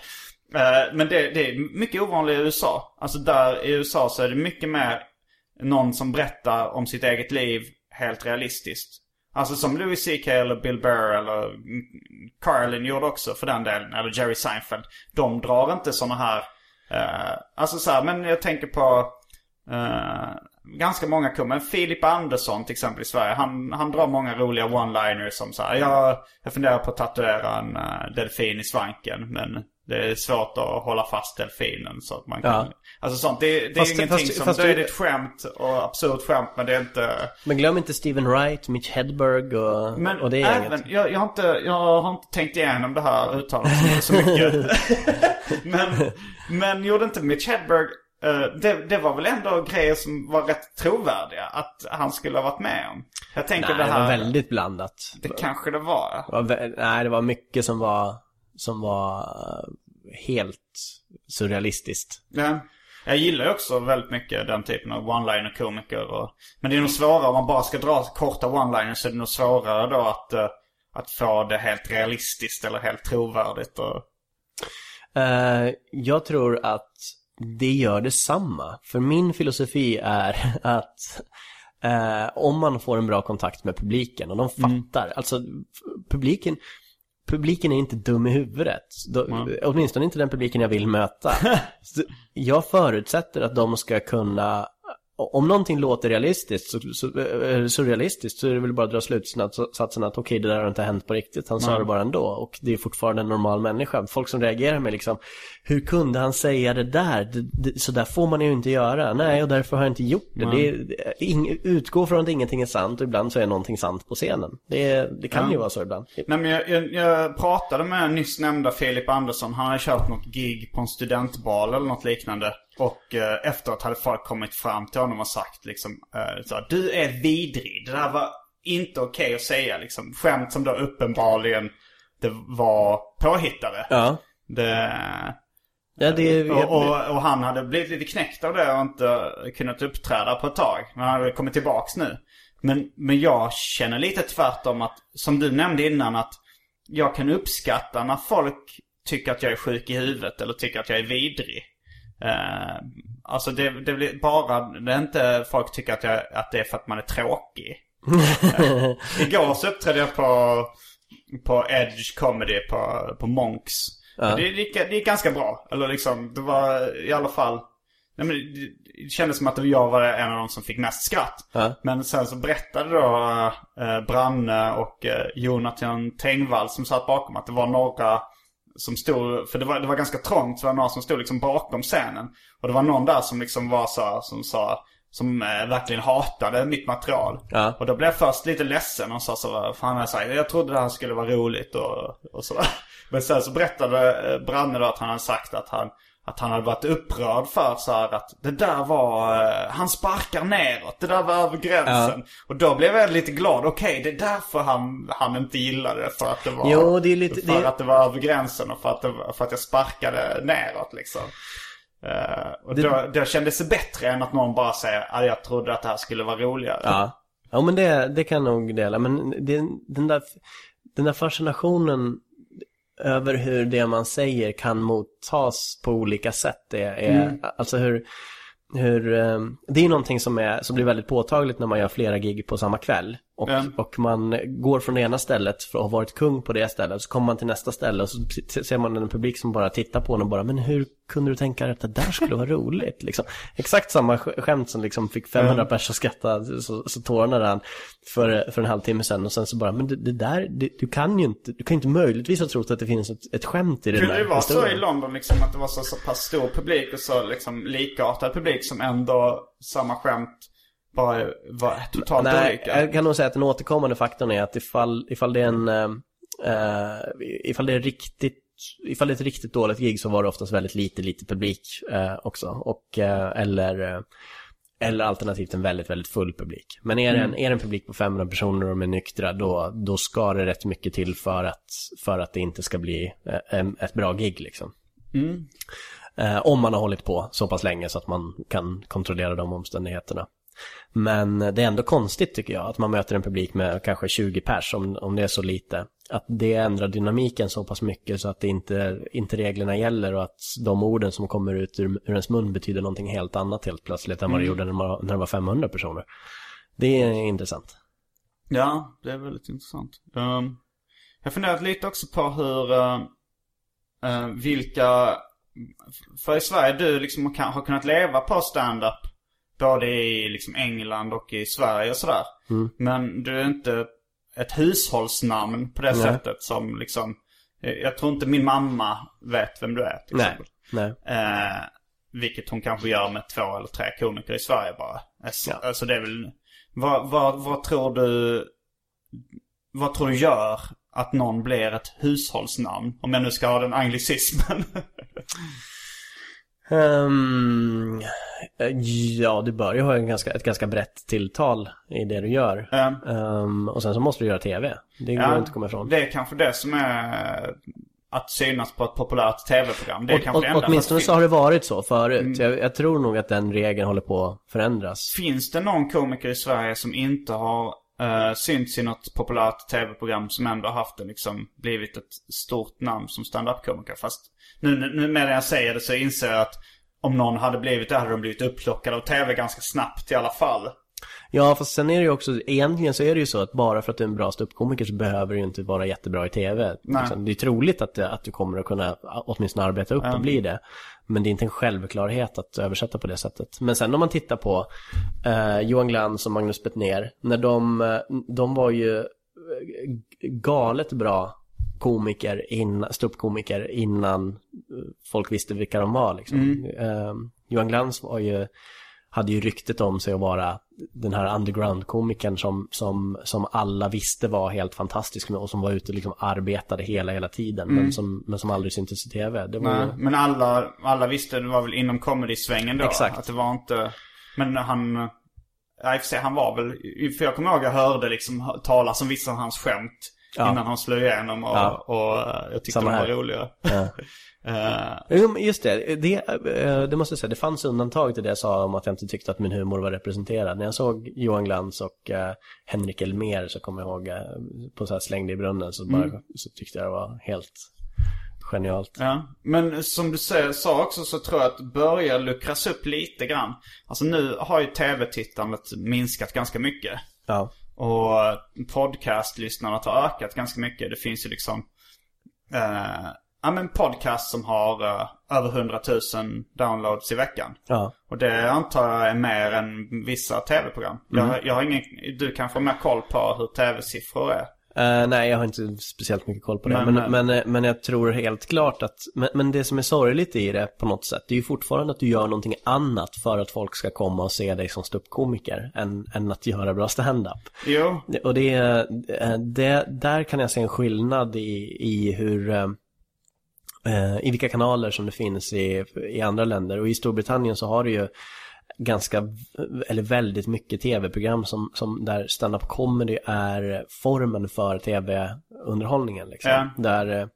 Eh, men det, det är mycket ovanligt i USA. Alltså där i USA så är det mycket mer någon som berättar om sitt eget liv helt realistiskt. Alltså som Louis CK eller Bill Burr eller Carlin gjorde också för den delen. Eller Jerry Seinfeld. De drar inte sådana här... Uh, alltså så här, men jag tänker på... Uh, ganska många kommer. Filip Andersson till exempel i Sverige. Han, han drar många roliga one-liners som så här. Jag, jag funderar på att tatuera en uh, delfin i svanken. Men det är svårt att hålla fast delfinen så att man kan... Ja. Alltså sånt. Det, det är Fast- ju ingenting fast- som... fast då är det ett skämt och absurt skämt men det är inte... men glöm inte Steven Wright, Mitch Hedberg och, Men och det även, jag, jag, har inte, jag har inte tänkt igenom det här uttalandet så mycket. *laughs* men, men gjorde inte Mitch Hedberg, eh, det, det var väl ändå grejer som var rätt trovärdiga att han skulle ha varit med om. Jag tänker Nej, det det här, var väldigt blandat. det kanske det var. Det var nej, det var mycket som var, som var eh, helt surrealistiskt. Ja. Jag gillar ju också väldigt mycket den typen av one-liner komiker och, Men det är nog svårare om man bara ska dra korta one-liners så är det nog svårare då att, eh, att få det helt realistiskt eller helt trovärdigt och... Eh, jag tror att det gör detsamma. För min filosofi är *laughs* att eh, om man får en bra kontakt med publiken och de fattar, alltså f- publiken Publiken är inte dum i huvudet. De, Åtminstone inte den publiken jag vill möta. *laughs* Jag förutsätter att de ska kunna om någonting låter realistiskt, så, så, eh, surrealistiskt, så är det väl bara att dra slutsatsen att okej, det där har inte hänt på riktigt. Han sa det bara ändå och det är fortfarande en normal människa. Folk som reagerar med liksom, hur kunde han säga det där? Det, det, så där får man ju inte göra. Nej, och därför har jag inte gjort det. det, är, ing, utgå från att ingenting är sant och ibland så är någonting sant på scenen. Det, det kan ju vara så ibland. Nej men jag, jag, jag pratade med nyss nämnda Filip Andersson. Han hade kört något gig på en studentbal eller något liknande. Och eh, efteråt hade folk kommit fram till honom och sagt liksom eh, så, Du är vidrig. Det där var inte okej att säga liksom. Skämt som då uppenbarligen det var påhittade. Ja. Det, Ja, det och, och, och han hade blivit lite knäckt av det och inte kunnat uppträda på ett tag. Men han hade kommit tillbaks nu. Men, men jag känner lite tvärtom att, som du nämnde innan, att jag kan uppskatta när folk tycker att jag är sjuk i huvudet eller tycker att jag är vidrig. Eh, alltså det, det blir bara, det är inte folk tycker att, jag, att det är för att man är tråkig. Eh, *laughs* igår så uppträdde jag på, på Edge Comedy på, på Monks. Ja. Det, gick, det gick ganska bra. Eller liksom, det var i alla fall... Nej, men det, det kändes som att jag var en av de som fick mest skratt. Ja. Men sen så berättade då eh, Branne och eh, Jonathan Tengvall som satt bakom att det var några som stod, för det var, det var ganska trångt, så det var några som stod liksom bakom scenen. Och det var någon där som liksom var så, som sa, som eh, verkligen hatade mitt material. Ja. Och då blev jag först lite ledsen och sa så, fan jag sagt? Jag trodde det här skulle vara roligt och, och så. *laughs* Men sen så berättade eh, Branne då att han hade sagt att han, att han hade varit upprörd för så att det där var, eh, han sparkar neråt, det där var över gränsen. Och då blev jag lite glad, okej det är därför han, han inte gillade det, för att det var, Jo, det lite- för det- att det var över gränsen och för att, det, för att jag sparkade neråt liksom. Eh, och då, då kändes det bättre än att någon bara säger att jag trodde att det här skulle vara roligare. Ja, ja men det, det kan jag nog dela. Men det, den, där, den där fascinationen över hur det man säger kan mottas på olika sätt är, är alltså hur, hur eh, det är någonting som, är, som blir väldigt påtagligt när man gör flera gig på samma kväll. Och, Mm. och man går från det ena stället för att ha varit kung på det stället. Så kommer man till nästa ställe och så ser man en publik som bara tittar på en och bara Men hur kunde du tänka dig att det där skulle vara roligt? Liksom. Exakt samma sk- skämt som liksom fick 500 pers att skratta så, så tårarna rann för, för en halvtimme sedan. Och sen så bara Men det, det där, det, du kan ju inte, du kan inte möjligtvis ha trott att det finns ett, ett skämt i den Kunde där det vara så i. London liksom att det var så, så pass stor publik och så liksom likartad publik som ändå samma skämt bara var totalt Nej, olika? jag kan nog säga att den återkommande faktorn är att ifall, ifall det är en, eh, eh, ifall det är riktigt, ifall det är ett riktigt dåligt gig så var det oftast väldigt lite, lite publik eh, också. Och, eh, eller, eh, eller alternativt en väldigt, väldigt full publik. Men är det en, är det en publik på 500 personer och de är nyktra, då, då ska det rätt mycket till för att, för att det inte ska bli eh, ett bra gig liksom. Eh, om man har hållit på så pass länge så att man kan kontrollera de omständigheterna. Men det är ändå konstigt tycker jag att man möter en publik med kanske 20 pers om, om det är så lite. Att det ändrar dynamiken så pass mycket så att det inte, inte reglerna gäller och att de orden som kommer ut ur, ur ens mun betyder någonting helt annat helt plötsligt än vad det gjorde när, man, när det var 500 personer. Det är intressant. Ja, det är väldigt intressant. Um, jag har funderat lite också på hur, uh, uh, vilka, för i Sverige du liksom har kunnat leva på stand-up både i liksom England och i Sverige och sådär. Men du är inte ett hushållsnamn på det Nej. sättet som liksom, eh, jag tror inte min mamma vet vem du är till Nej, exempel. nej. Eh, vilket hon kanske gör med två eller tre komiker i Sverige bara. Alltså, Ja. alltså det är väl... Vad, vad, vad tror du... Vad tror du gör att någon blir ett hushållsnamn? Om jag nu ska ha den anglicismen. *laughs* Eh, ja, du bör ju ha en ganska, ett ganska brett tilltal i det du gör. Ja. Ehm, och sen så måste du göra tv. Det går Ja, inte att komma ifrån. Det är kanske det som är att synas på ett populärt tv-program. Det är Och, kanske och, det åtminstone så har det varit så förut. Jag, jag tror nog att den regeln håller på att förändras. Finns det någon komiker i Sverige som inte har uh, synts i något populärt tv-program som ändå har haft det liksom blivit ett stort namn som stand-up-komiker? Fast nu, nu, medan jag säger det så inser jag att om någon hade blivit det hade de blivit upplockade av tv ganska snabbt i alla fall. Ja, fast sen är det ju också, egentligen så är det ju så att bara för att du är en bra ståuppkomiker så behöver du ju inte vara jättebra i tv. Nej. Liksom, Det är troligt att, att du kommer att kunna åtminstone arbeta upp och bli det. Men det är inte en självklarhet att översätta på det sättet. Men sen om man tittar på eh, Johan Glans och Magnus Bettner, när de, eh, de var ju eh, galet bra komiker, in, ståuppkomiker innan eh, folk visste vilka de var liksom. Eh, Johan Glans var ju hade ju ryktet om sig att vara den här underground-komikern som, som, som alla visste var helt fantastisk och som var ute och liksom arbetade hela, hela tiden. Men, som, men som aldrig syntes i tv. Det var Nej, ju... men alla, alla visste, det var väl inom comedy-svängen då. Exakt. Att det var inte, men han, ja, i och för sig, han var väl, för jag kommer ihåg jag hörde liksom talas om vissa av hans skämt. Ja. Innan han slog igenom och, Ja. och eh, jag tyckte Samma de var här. roliga. Ja. *laughs* Men just det, det, eh, det måste jag säga, det fanns undantag till det jag sa om att jag inte tyckte att min humor var representerad. När jag såg Johan Glans och eh, Henrik Elmer så kommer jag ihåg eh, på så här slängde i brunnen så, bara, så tyckte jag det var helt genialt. Ja, men som du sa också så tror jag att det börjar luckras upp lite grann. Alltså nu har ju tv-tittandet minskat ganska mycket. Ja. Och podcastlyssnandet har ökat ganska mycket. Det finns ju liksom eh, Ja men podcast som har eh, över 100 000 downloads i veckan. Ja. Och det antar jag är mer än vissa tv-program. Jag, jag har ingen, du kanske har mer koll på hur tv-siffror är. Eh, nej, jag har inte speciellt mycket koll på det. Men, Men, men, eh, men, jag tror helt klart att, men, men det som är sorgligt i det på något sätt, det är ju fortfarande att du gör någonting annat för att folk ska komma och se dig som ståuppkomiker än, än att göra bra stand-up. Jo, Och det, eh, det, där kan jag se en skillnad i, i hur, i vilka kanaler som det finns i, i andra länder. Och i Storbritannien så har du ju ganska, eller väldigt mycket tv-program som, som där stand-up comedy är formen för tv-underhållningen liksom. Ja. Där, eh,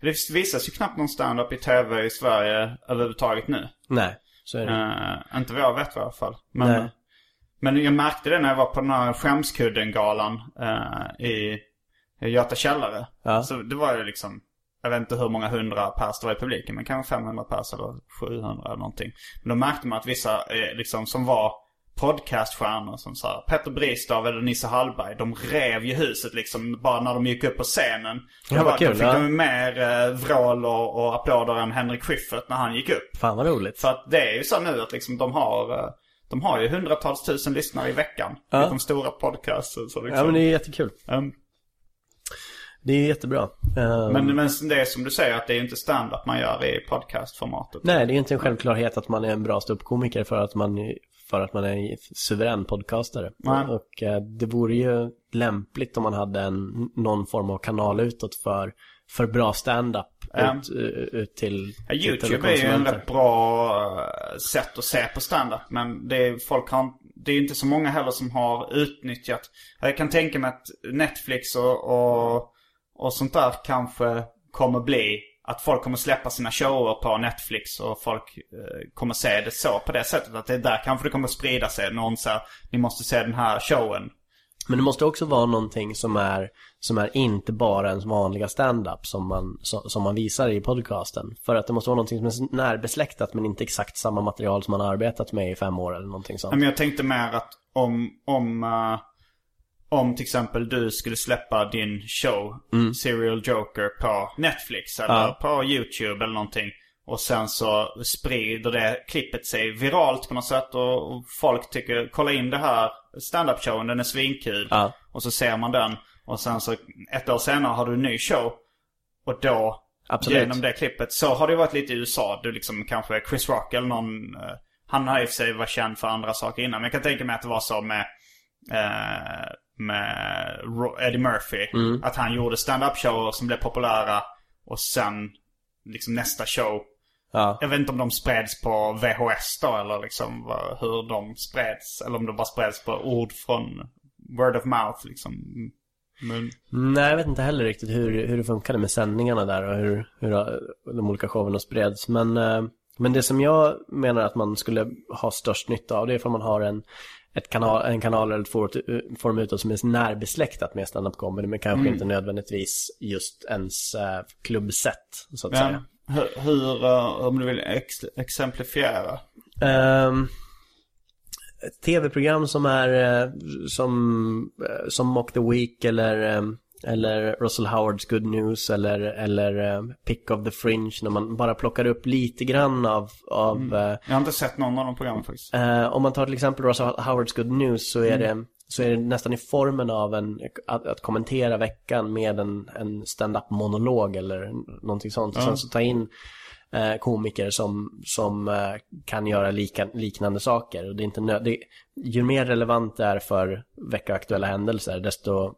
det visas ju knappt någon stand-up i tv i Sverige överhuvudtaget nu. nej, så är det. Eh, inte vad jag vet i alla fall. Men, Nej. men jag märkte det när jag var på den här Skämskudden-galan i, i Göta källare. Ja. Så det var ju liksom, jag vet inte hur många hundra pers det var i publiken. Men kanske 500 pers eller 700 eller någonting. Men då märkte man att vissa eh, liksom som var podcaststjärnor som så här, Petter Bristav eller Nisse Hallberg. De rev ju huset liksom bara när de gick upp på scenen. Ja, Det var- kul, fick ja. de mer eh, vrål och, och applåder än Henrik Schyffert när han gick upp. Fan vad roligt. För att det är ju så nu att liksom de har, eh, de har ju hundratals tusen lyssnare i veckan. Ja. De stora podcasten. Så liksom. Ja men det är jättekul. Um, Det är jättebra. Ehm, men, men det är som du säger att det är inte stand-up man gör i podcastformatet. Nej, det är inte en självklarhet att man är en bra ståuppkomiker för att man för att man är en suverän podcastare. Nej. Och eh, det vore ju lämpligt om man hade en, någon form av kanal utåt för, för bra stand-up ut, ut till, Ja, till YouTube är ju en rätt bra eh, sätt att se på stand-up. Men det är, folk har, det är inte så många heller som har utnyttjat. Jag kan tänka mig att Netflix och, och, och sånt där kanske kommer bli att folk kommer släppa sina shower på Netflix och folk eh, kommer se det så på det sättet. Att det är där kanske det kommer sprida sig. Någon säger ni måste se den här showen. Men det måste också vara någonting som är, som är inte bara ens vanliga stand-up som man, som, man visar i podcasten. För att det måste vara någonting som är närbesläktat men inte exakt samma material som man har arbetat med i fem år eller någonting sånt. Men jag tänkte mer att om, om, eh, om till exempel du skulle släppa din show, Serial Joker, på Netflix eller Ja. på YouTube eller någonting. Och sen så sprider det klippet sig viralt på något sätt och, och folk tycker, kolla in det här stand-up showen, den är svinkul. Ja. Och så ser man den. Och sen så ett år senare har du en ny show. Och då, Absolut. genom det klippet, så har det varit lite i USA. Du liksom kanske Chris Rock eller någon, eh, han har i och för sig varit känd för andra saker innan. Men jag kan tänka mig att det var så med, eh, med Eddie Murphy. Mm. Att han gjorde stand-up shower som blev populära. Och sen, liksom nästa show. Ja. Jag vet inte om de spreds på VHS då eller liksom hur de spreds. Eller om de bara spreds på ord från word of mouth liksom. Men, Nej, jag vet inte heller riktigt hur, hur det funkade med sändningarna där och hur, hur de olika showerna spreds. Men, eh, men det som jag menar att man skulle ha störst nytta av det är om man har en, ett kanal, en kanal eller ett forum, utåt som är närbesläktat med stand-up comedy men kanske inte nödvändigtvis just ens eh, klubbsätt så att säga. men hur, hur, eh, om du vill ex, exemplifiera. Ehm, ett tv-program som är eh, som, som Mock the Week eller, eh, eller Russell Howards Good News eller, eller eh, Pick of the Fringe när man bara plockar upp lite grann av, av eh, Jag har inte sett någon av de programmen faktiskt. Eh, om man tar till exempel Russell Howards Good News så är, det, så är det nästan i formen av en, att, att kommentera veckan med en, en stand-up monolog eller någonting sånt. Och sen så ta in eh, komiker som, som eh, kan göra lika, liknande saker. Och det är inte nö- det, ju mer relevant det är för veckoaktuella händelser desto,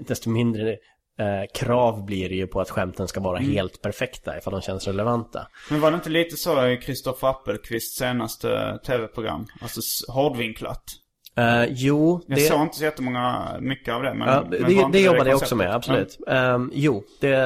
desto mindre eh, krav blir det ju på att skämten ska vara helt perfekta ifall de känns relevanta. Men var det inte lite så i Kristoffer Appelqvists senaste tv-program? Alltså hårdvinklat. Eh, jo, Jag det... såg inte så jättemånga, mycket av det. Men, Ja, men det, var det, inte jobbade jag också med, absolut. Ehm, jo, det,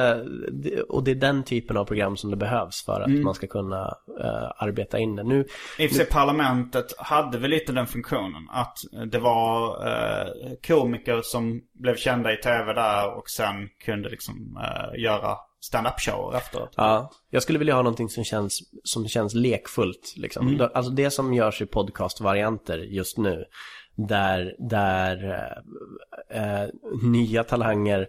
det, och det är den typen av program som det behövs för att man ska kunna eh, arbeta in det. Nu. I och för sig parlamentet hade väl lite den funktionen. Att det var eh, komiker som blev kända i tv där och sen kunde liksom göra stand-up shower efteråt. ja, jag skulle vilja ha någonting som känns, som känns lekfullt. Liksom. Då- Alltså det som görs i podcastvarianter just nu, där, där eh, eh, nya talanger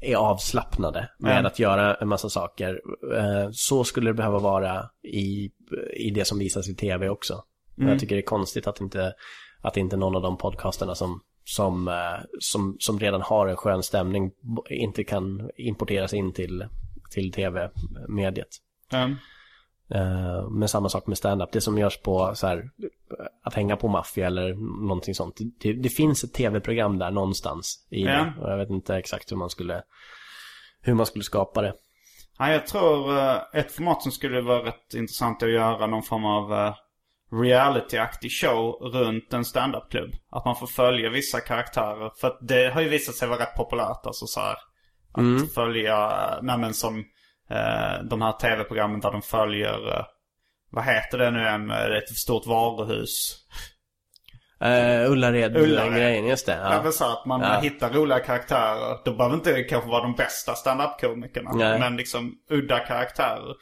är avslappnade med Mm. att göra en massa saker. Eh, så skulle det behöva vara i, i det som visas i tv också. Och Jag tycker det är konstigt att inte, att inte någon av de podcasterna som, som, eh, som, som redan har en skön stämning inte kan importeras in till, till tv-mediet. Mm. Eh, men samma sak med stand-up. Det som görs på så här, att hänga på maffia eller någonting sånt. Det, det finns ett tv-program där någonstans i Ja. det. Och jag vet inte exakt hur man skulle, hur man skulle skapa det. Ja, jag tror eh, ett format som skulle vara rätt intressant att göra någon form av eh, reality-aktig show runt en standup-klubb. Att man får följa vissa karaktärer. För att det har ju visat sig vara rätt populärt. Alltså så här, Att följa, eh, nej men som de här tv-programmen där de följer, eh, vad heter det nu än, Eh, ett stort varuhus. Uh, Ullared, Ullared. grejen just det. Ja. Ja. men så att man Ja. hittar roliga karaktärer. De behöver inte kanske vara de bästa standup-komikerna. Men liksom udda karaktärer.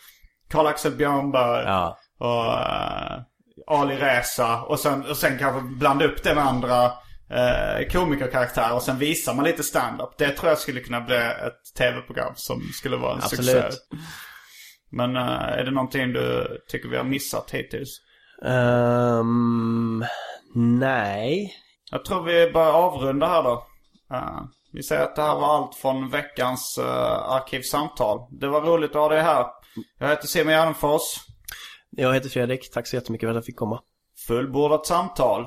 Karl-Axel Björnberg. Ja. Och, eh, Ali Reza och sen, och sen kanske blanda upp det med andra eh, komikerkaraktärer och sen visar man lite stand-up. Det tror jag skulle kunna bli ett tv-program som skulle vara en Absolut. succé. Men eh, är det någonting du tycker vi har missat hittills? Ehm, nej. Jag tror vi börjar avrunda här då. Eh, vi säger att det här var allt från veckans uh, arkivsamtal. Det var roligt att ha dig här. Jag heter Simon Gärdenfors. Jag heter Fredrik. Tack så jättemycket för att jag fick komma. Fullbordat samtal.